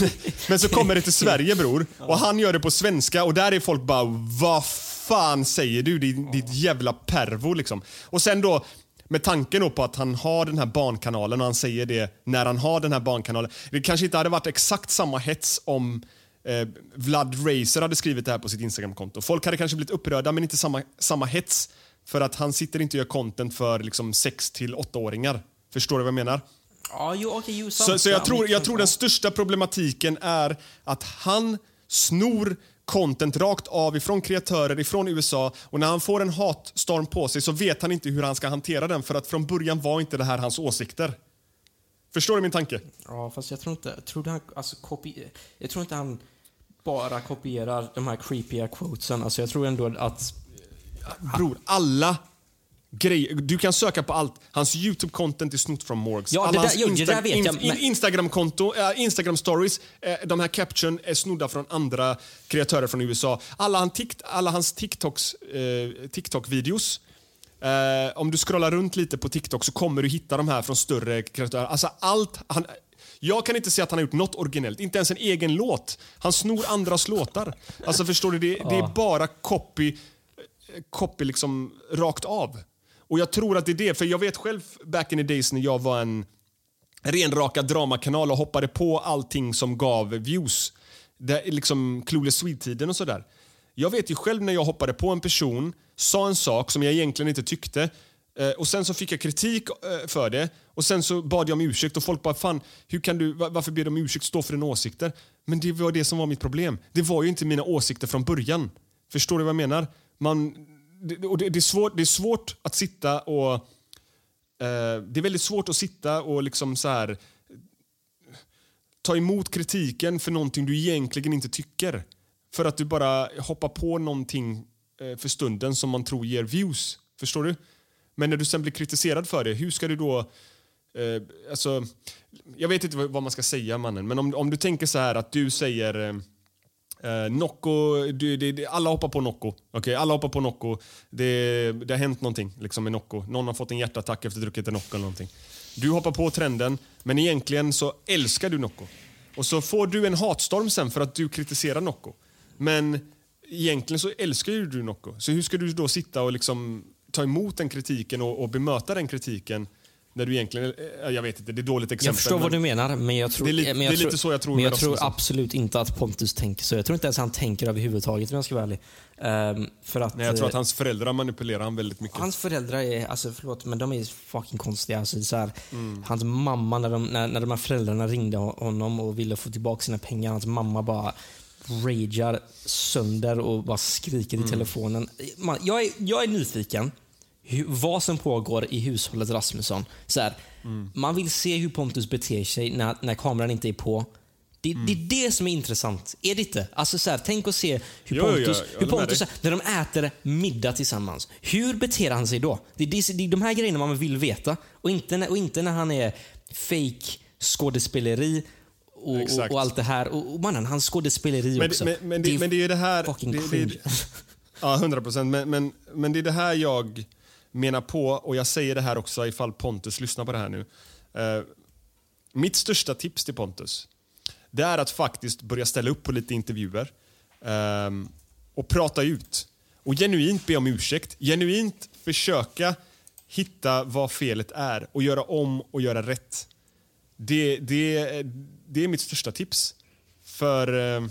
Men, men så kommer det till Sverige bror, och han gör det på svenska och där är folk bara, vad fan säger du? Ditt, ditt jävla pervo liksom. Och sen då, med tanken då på att han har den här barnkanalen och han säger det när han har den här barnkanalen. Det kanske inte hade varit exakt samma hets om eh, Vlad Racer hade skrivit det här på sitt Instagramkonto. Folk hade kanske blivit upprörda men inte samma, samma hets. För att han sitter inte och gör content för liksom 6 till 8-åringar. Förstår du vad jag menar? Ja, jo, sant. Så, så jag, Ja, tror, jag tror den största problematiken är att han snor content rakt av ifrån kreatörer ifrån USA och när han får en hatstorm på sig så vet han inte hur han ska hantera den för att från början var inte det här hans åsikter. Förstår du min tanke? Ja, fast jag tror inte... Jag tror, han, alltså, kopi, jag tror inte han bara kopierar de här creepiga quotesen. Alltså, jag tror ändå att... Bror, alla grejer. Du kan söka på allt. Hans YouTube-content är snott från Morgs. Ja, Alla hans jo, in- Instagram-konto, äh, Instagram-stories, äh, de här caption är snodda från andra kreatörer från USA. Alla, han tikt, alla hans TikToks, eh, TikTok-videos Eh, om du scrollar runt lite på TikTok så kommer du hitta de här från större kreatörer. Alltså allt... Han, jag kan inte säga att han har gjort något originellt, inte ens en egen låt. Han snor andras låtar. Alltså förstår du, det, det är bara copy, eh, copy liksom rakt av. Och jag tror att det är det, för jag vet själv back in the days när jag var en renrakad dramakanal och hoppade på allting som gav views. Det, liksom Clueless Swede-tiden och sådär. Jag vet ju själv när jag hoppade på en person, sa en sak som jag egentligen inte tyckte eh, och sen så fick jag kritik eh, för det och sen så bad jag om ursäkt och folk bara fan, hur kan du, varför ber du om ursäkt, stå för dina åsikter? Men det var det som var mitt problem. Det var ju inte mina åsikter från början. Förstår du vad jag menar? Man, det, och det, det, är svårt, det är svårt att sitta och Eh, det är väldigt svårt att sitta och liksom så här ta emot kritiken för någonting du egentligen inte tycker. För att du bara hoppar på någonting eh, för stunden som man tror ger views. Förstår du? Men när du sen blir kritiserad för det, hur ska du då... Eh, alltså, jag vet inte vad, vad man ska säga mannen, men om, om du tänker så här att du säger eh, eh, Nocco, du, det, det, alla hoppar på Nocco. Okay? Alla hoppar på Nocco. Det, det har hänt någonting liksom, med Nocco. Någon har fått en hjärtattack efter att druckit en Nocco eller någonting. Du hoppar på trenden, men egentligen så älskar du Nocco. Och så får du en hatstorm sen för att du kritiserar Nocco. Men egentligen så älskar ju du Nocco. Så hur ska du då sitta och liksom ta emot den kritiken och, och bemöta den kritiken när du egentligen... eh, Jag vet inte, det är dåligt exempel. Jag förstår vad men- du menar, men jag tror, Det är men jag det är tror, lite så jag tror Men jag tror absolut inte att Pontus tänker så. Jag tror inte ens han tänker överhuvudtaget om jag ska vara ärlig. Ehm, för att, Nej, jag tror att eh, hans föräldrar manipulerar han väldigt mycket. Hans föräldrar är, alltså förlåt, men de är fucking konstiga. Alltså, så här, Mm. Hans mamma, när de, när, när de här föräldrarna ringde honom och ville få tillbaka sina pengar, hans mamma bara ragear sönder och bara skriker Mm. i telefonen. Man, jag, är, jag är nyfiken vad som pågår i hushållet Rasmusson. Så här, Mm. Man vill se hur Pontus beter sig när, när kameran inte är på. Det, Mm. det är det som är intressant. Är det inte? Alltså så här, tänk och se hur Jo, jo, Pontus, jag hur håller med Pontus när de äter middag tillsammans. Hur beter han sig då? Det är, det, det är de här grejerna man vill veta. Och inte när, och inte när han är fake skådespeleri och, och, och allt det här. Och, och mannen, hans skådespeleri Men, också. men, men, det, men det är det här... fucking det, det, cringe. ja, 100 procent. Men, men, men det är det här jag menar på, och jag säger det här också ifall Pontus lyssnar på det här nu. Eh, mitt största tips till Pontus, det är att faktiskt börja ställa upp på lite intervjuer eh, och prata ut. Och genuint be om ursäkt. Genuint försöka hitta vad felet är och göra om och göra rätt. Det, det, det är mitt största tips. För eh,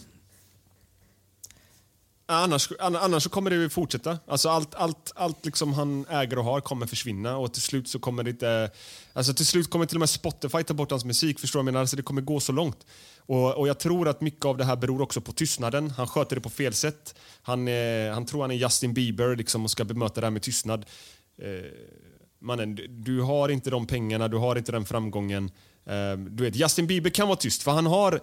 annars, annars så kommer det ju fortsätta. Alltså allt allt, allt liksom han äger och har kommer försvinna och till slut så kommer det inte... Alltså till slut kommer till och med Spotify ta bort hans musik. Förstår du vad jag? Alltså det kommer gå så långt. Och, och jag tror att mycket av det här beror också på tystnaden. Han sköter det på fel sätt. Han, eh, han tror han är Justin Bieber liksom, och ska bemöta det här med tystnad. Eh, mannen, du- du har inte de pengarna, du har inte den framgången. Eh, du vet, Justin Bieber kan vara tyst för han har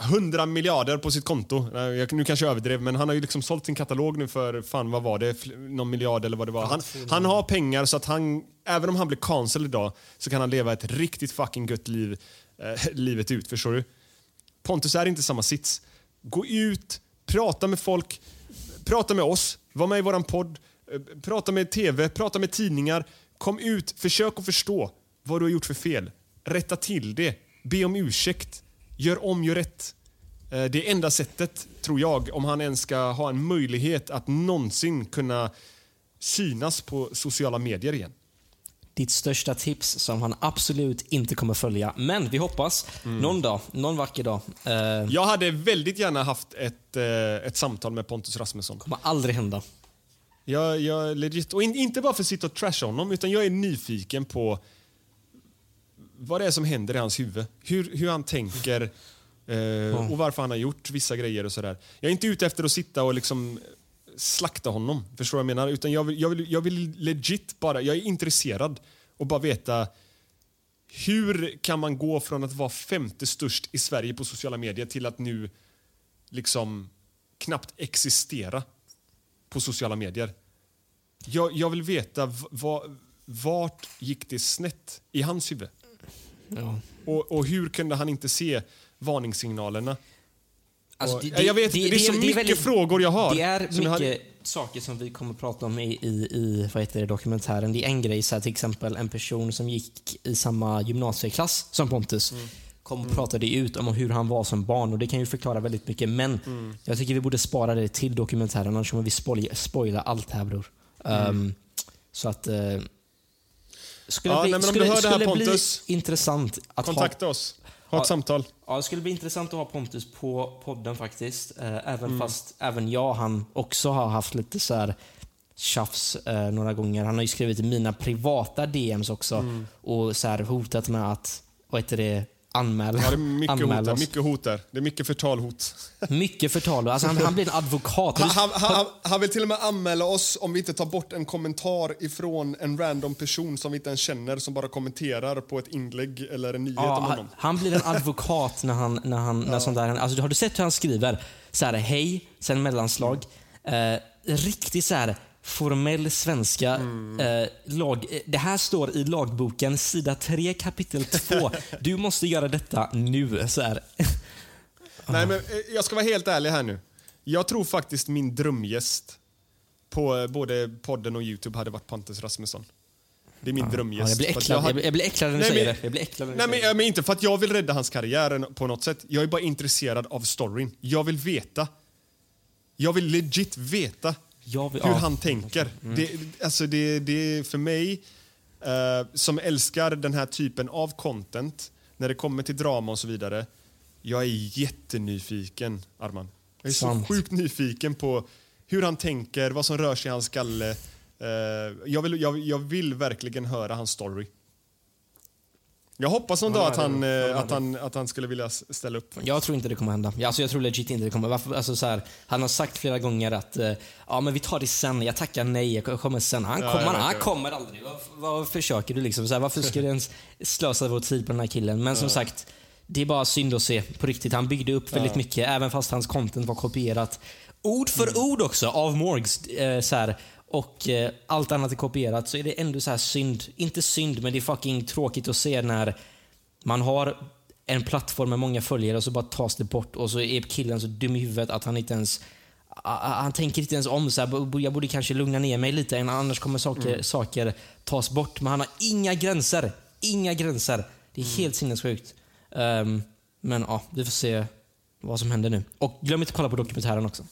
100 miljarder på sitt konto. Eh, Jag, nu kanske jag överdrev, men han har ju liksom sålt sin katalog nu för, fan vad var det, någon miljard eller vad det var. Han, han har pengar så att han, även om han blir cancel idag, så kan han leva ett riktigt fucking gött liv eh, livet ut. Förstår du? Pontus är inte samma sits. Gå ut, prata med folk, prata med oss, var med i våran podd, eh, prata med TV, prata med tidningar. Kom ut, försök att förstå vad du har gjort för fel. Rätta till det, be om ursäkt, gör om, gör rätt. Eh, Det är enda sättet, tror jag, om han ens ska ha en möjlighet att någonsin kunna synas på sociala medier igen. Ditt största tips som han absolut inte kommer följa. Men vi hoppas någon dag, någon vacker dag. Eh, Jag hade väldigt gärna haft ett, eh, ett samtal med Pontus Rasmusson. kommer aldrig hända. Jag, jag legit, och in, inte bara för att sitta och trasha honom, utan jag är nyfiken på vad det är som händer i hans huvud. Hur, hur han tänker eh, och varför han har gjort vissa grejer och sådär. Jag är inte ute efter att sitta och liksom slakta honom, förstår jag menar? Utan jag vill, jag, vill, jag vill legit bara, jag är intresserad och bara veta hur kan man gå från att vara femte störst i Sverige på sociala medier till att nu liksom knappt existera på sociala medier. Jag, jag vill veta vart gick det snett i hans huvud? Ja. Och, och hur kunde han inte se varningssignalerna? Alltså, Och- jag vet, det är så mycket väldigt- frågor jag har. Det är mycket har- saker som vi kommer att prata om i, i, i vad heter det, dokumentären. Det är en grej, så här, till exempel en person som gick i samma gymnasieklass som Pontus Mm. kom och pratade ut om hur han var som barn och det kan ju förklara väldigt mycket. Men Mm. jag tycker vi borde spara det till dokumentären annars kommer vi spoila, spoila allt här bror. Mm. Ehm, så att... Uh, skulle Ja, bli, nej, men om skulle, du hör det här, Pontus, intressant att ha Kontakta oss. Ha ett Ja. samtal. Ja, det skulle bli intressant att ha Pontus på podden faktiskt. Eh, även Mm. fast även jag han också har haft lite så här tjafs eh, några gånger. Han har ju skrivit i mina privata DMs också Mm. och så här hotat med att, vad heter det, anmäla, Ja, det är mycket hot, där, oss. mycket hot där. Det är mycket förtalhot. Mycket förtal. Alltså han, han blir en advokat. Han, han, han, han vill till och med anmäla oss om vi inte tar bort en kommentar ifrån en random person som vi inte ens känner som bara kommenterar på ett inlägg eller en nyhet Ja, om han, honom. han blir en advokat när han, när han, när sånt där alltså, Har du sett hur han skriver? Så här, hej, sen mellanslag. Eh, riktigt så här formell svenska. Mm. Eh, lag, eh, det här står i lagboken, sida 3, kapitel 2. Du måste göra detta nu. Så här. Nej, men eh, jag ska vara helt ärlig här nu. Jag tror faktiskt min drömgäst på eh, både podden och Youtube hade varit Pontus Rasmusson. Det är min drömgäst. Ja, jag, blir äcklad, jag, hade- jag blir äcklad när du Nej, säger men- det. Jag blir äcklad när Nej, men, ja, men inte för att jag vill rädda hans karriär på något sätt. Jag är bara intresserad av storyn. Jag vill veta. Jag vill legit veta Jag vill- hur ja. han tänker. Mm. Det, alltså det, det är för mig, eh, som älskar den här typen av content, när det kommer till drama och så vidare. Jag är jättenyfiken, Arman. Jag är Sant. så sjukt nyfiken på hur han tänker, vad som rör sig i hans skalle. Eh, jag, vill, jag, jag vill verkligen höra hans story. Jag hoppas någon dag att han, eh, att, han, att han skulle vilja s- ställa upp. Jag tror inte det kommer hända. Ja, Alltså, jag tror legit inte det kommer. Varför, alltså, så här, han har sagt flera gånger att eh, ja, men vi tar det sen. Jag tackar nej, jag kommer sen. Han, kommer, vet, han jag vet. kommer aldrig. Vad, vad försöker du liksom? Så här, varför ska du ens slösa vår tid på den här killen? Men som sagt, det är bara synd att se på riktigt. Han byggde upp väldigt Ja. mycket, även fast hans content var kopierat. Ord för Mm. ord också, av Morgs. Eh, så här, och eh, allt annat är kopierat, så är det ändå så här synd. Inte synd, men det är fucking tråkigt att se när man har en plattform med många följare och så bara tas det bort och så är killen så dum i huvudet att han inte ens han tänker inte ens om så här, "B- jag borde kanske lugna ner mig lite annars kommer saker, Mm. saker tas bort. Men han har inga gränser. Inga gränser. Det är Mm. helt sinnessjukt. Ehm, men ja, vi får se vad som händer nu. Och glöm inte att kolla på dokumentären också.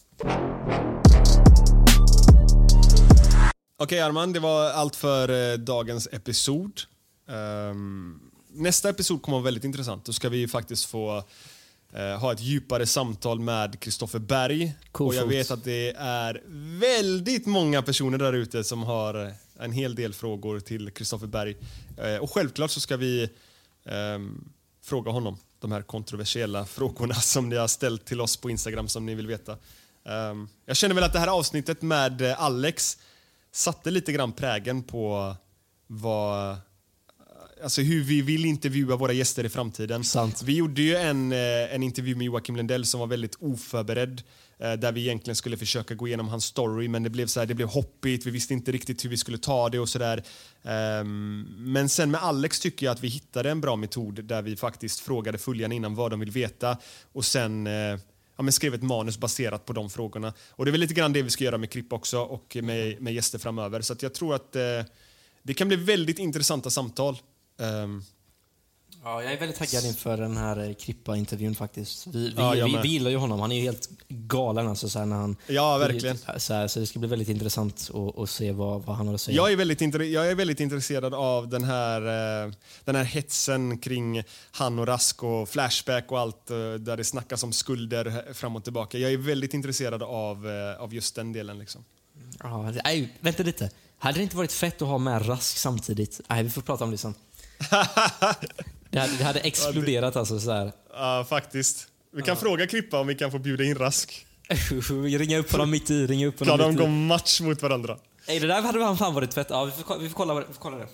Okej Arman, det var allt för eh, dagens episod. Ehm, nästa episod kommer att vara väldigt intressant. Då ska vi faktiskt få eh, ha ett djupare samtal med Kristoffer Berg. Cool och jag vet att det är väldigt många personer där ute som har eh, en hel del frågor till Kristoffer Berg. Eh, och självklart så ska vi ehm, fråga honom de här kontroversiella frågorna som ni har ställt till oss på Instagram som ni vill veta. Ehm, jag känner väl att det här avsnittet med Alex satte lite grann prägen på vad Alltså hur vi vill intervjua våra gäster i framtiden. Sant. Vi gjorde ju en, eh, en intervju med Joakim Lundell som var väldigt oförberedd. eh, Där vi egentligen skulle försöka gå igenom hans story men det blev, så här, det blev hoppigt, vi visste inte riktigt hur vi skulle ta det och sådär. Ehm, Men sen med Alex tycker jag att vi hittade en bra metod där vi faktiskt frågade följarna innan vad de vill veta och sen eh, ja, men skrev ett manus baserat på de frågorna. Och det är väl lite grann det vi ska göra med Kripp också och med, med gäster framöver. Så att jag tror att eh, det kan bli väldigt intressanta samtal. Ehm, Ja, jag är väldigt taggad inför den här eh, Krippa-intervjun faktiskt. Vi, vi, Ja, vi, vi gillar ju honom. Han är ju helt galen alltså, så här, när han... Ja, verkligen. Så, här, så det ska bli väldigt intressant att, se vad, vad han har att säga. Jag är, väldigt jag är väldigt intresserad av den här, eh, den här hetsen kring han och Rask och Flashback och allt eh, där det snackas om skulder fram och tillbaka. Jag är väldigt intresserad av, av just den delen. Liksom. Ja, nej, vänta lite. Hade det inte varit fett att ha med Rask samtidigt? Nej, vi får prata om det sen. det, hade, det hade exploderat alltså så här. Ja, faktiskt. Vi kan fråga Krippa om vi kan få bjuda in Rask. ringa upp honom mitt i, ringa upp honom de mitt i. match mot varandra? Nej, det där hade fan varit fett. Ja, vi får, vi får, kolla, vi får kolla det.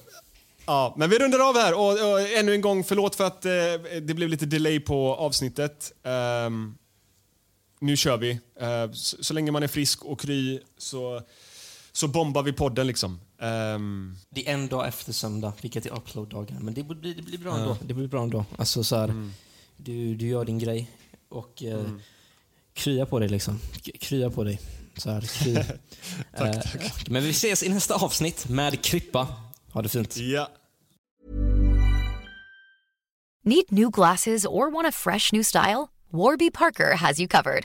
Ja, men vi rundar av här och, och ännu en gång förlåt för att eh, det blev lite delay på avsnittet. Ehm, nu kör vi. Eh, så, så länge man är frisk och kry så, så bombar vi podden liksom. Ehm, Det är en dag efter söndag, vilket är upload-dagen. Men det blir, det blir bra Ja. ändå. Det blir bra ändå. Alltså, så här, Mm. du, du gör din grej och eh, Mm. krya på dig. liksom. Krya på dig. Så här, kry. Tack, Eh, tack. Men vi ses i nästa avsnitt med Krippa. Ha det fint. ja. Need new glasses or want a fresh new style? Warby Parker has you covered.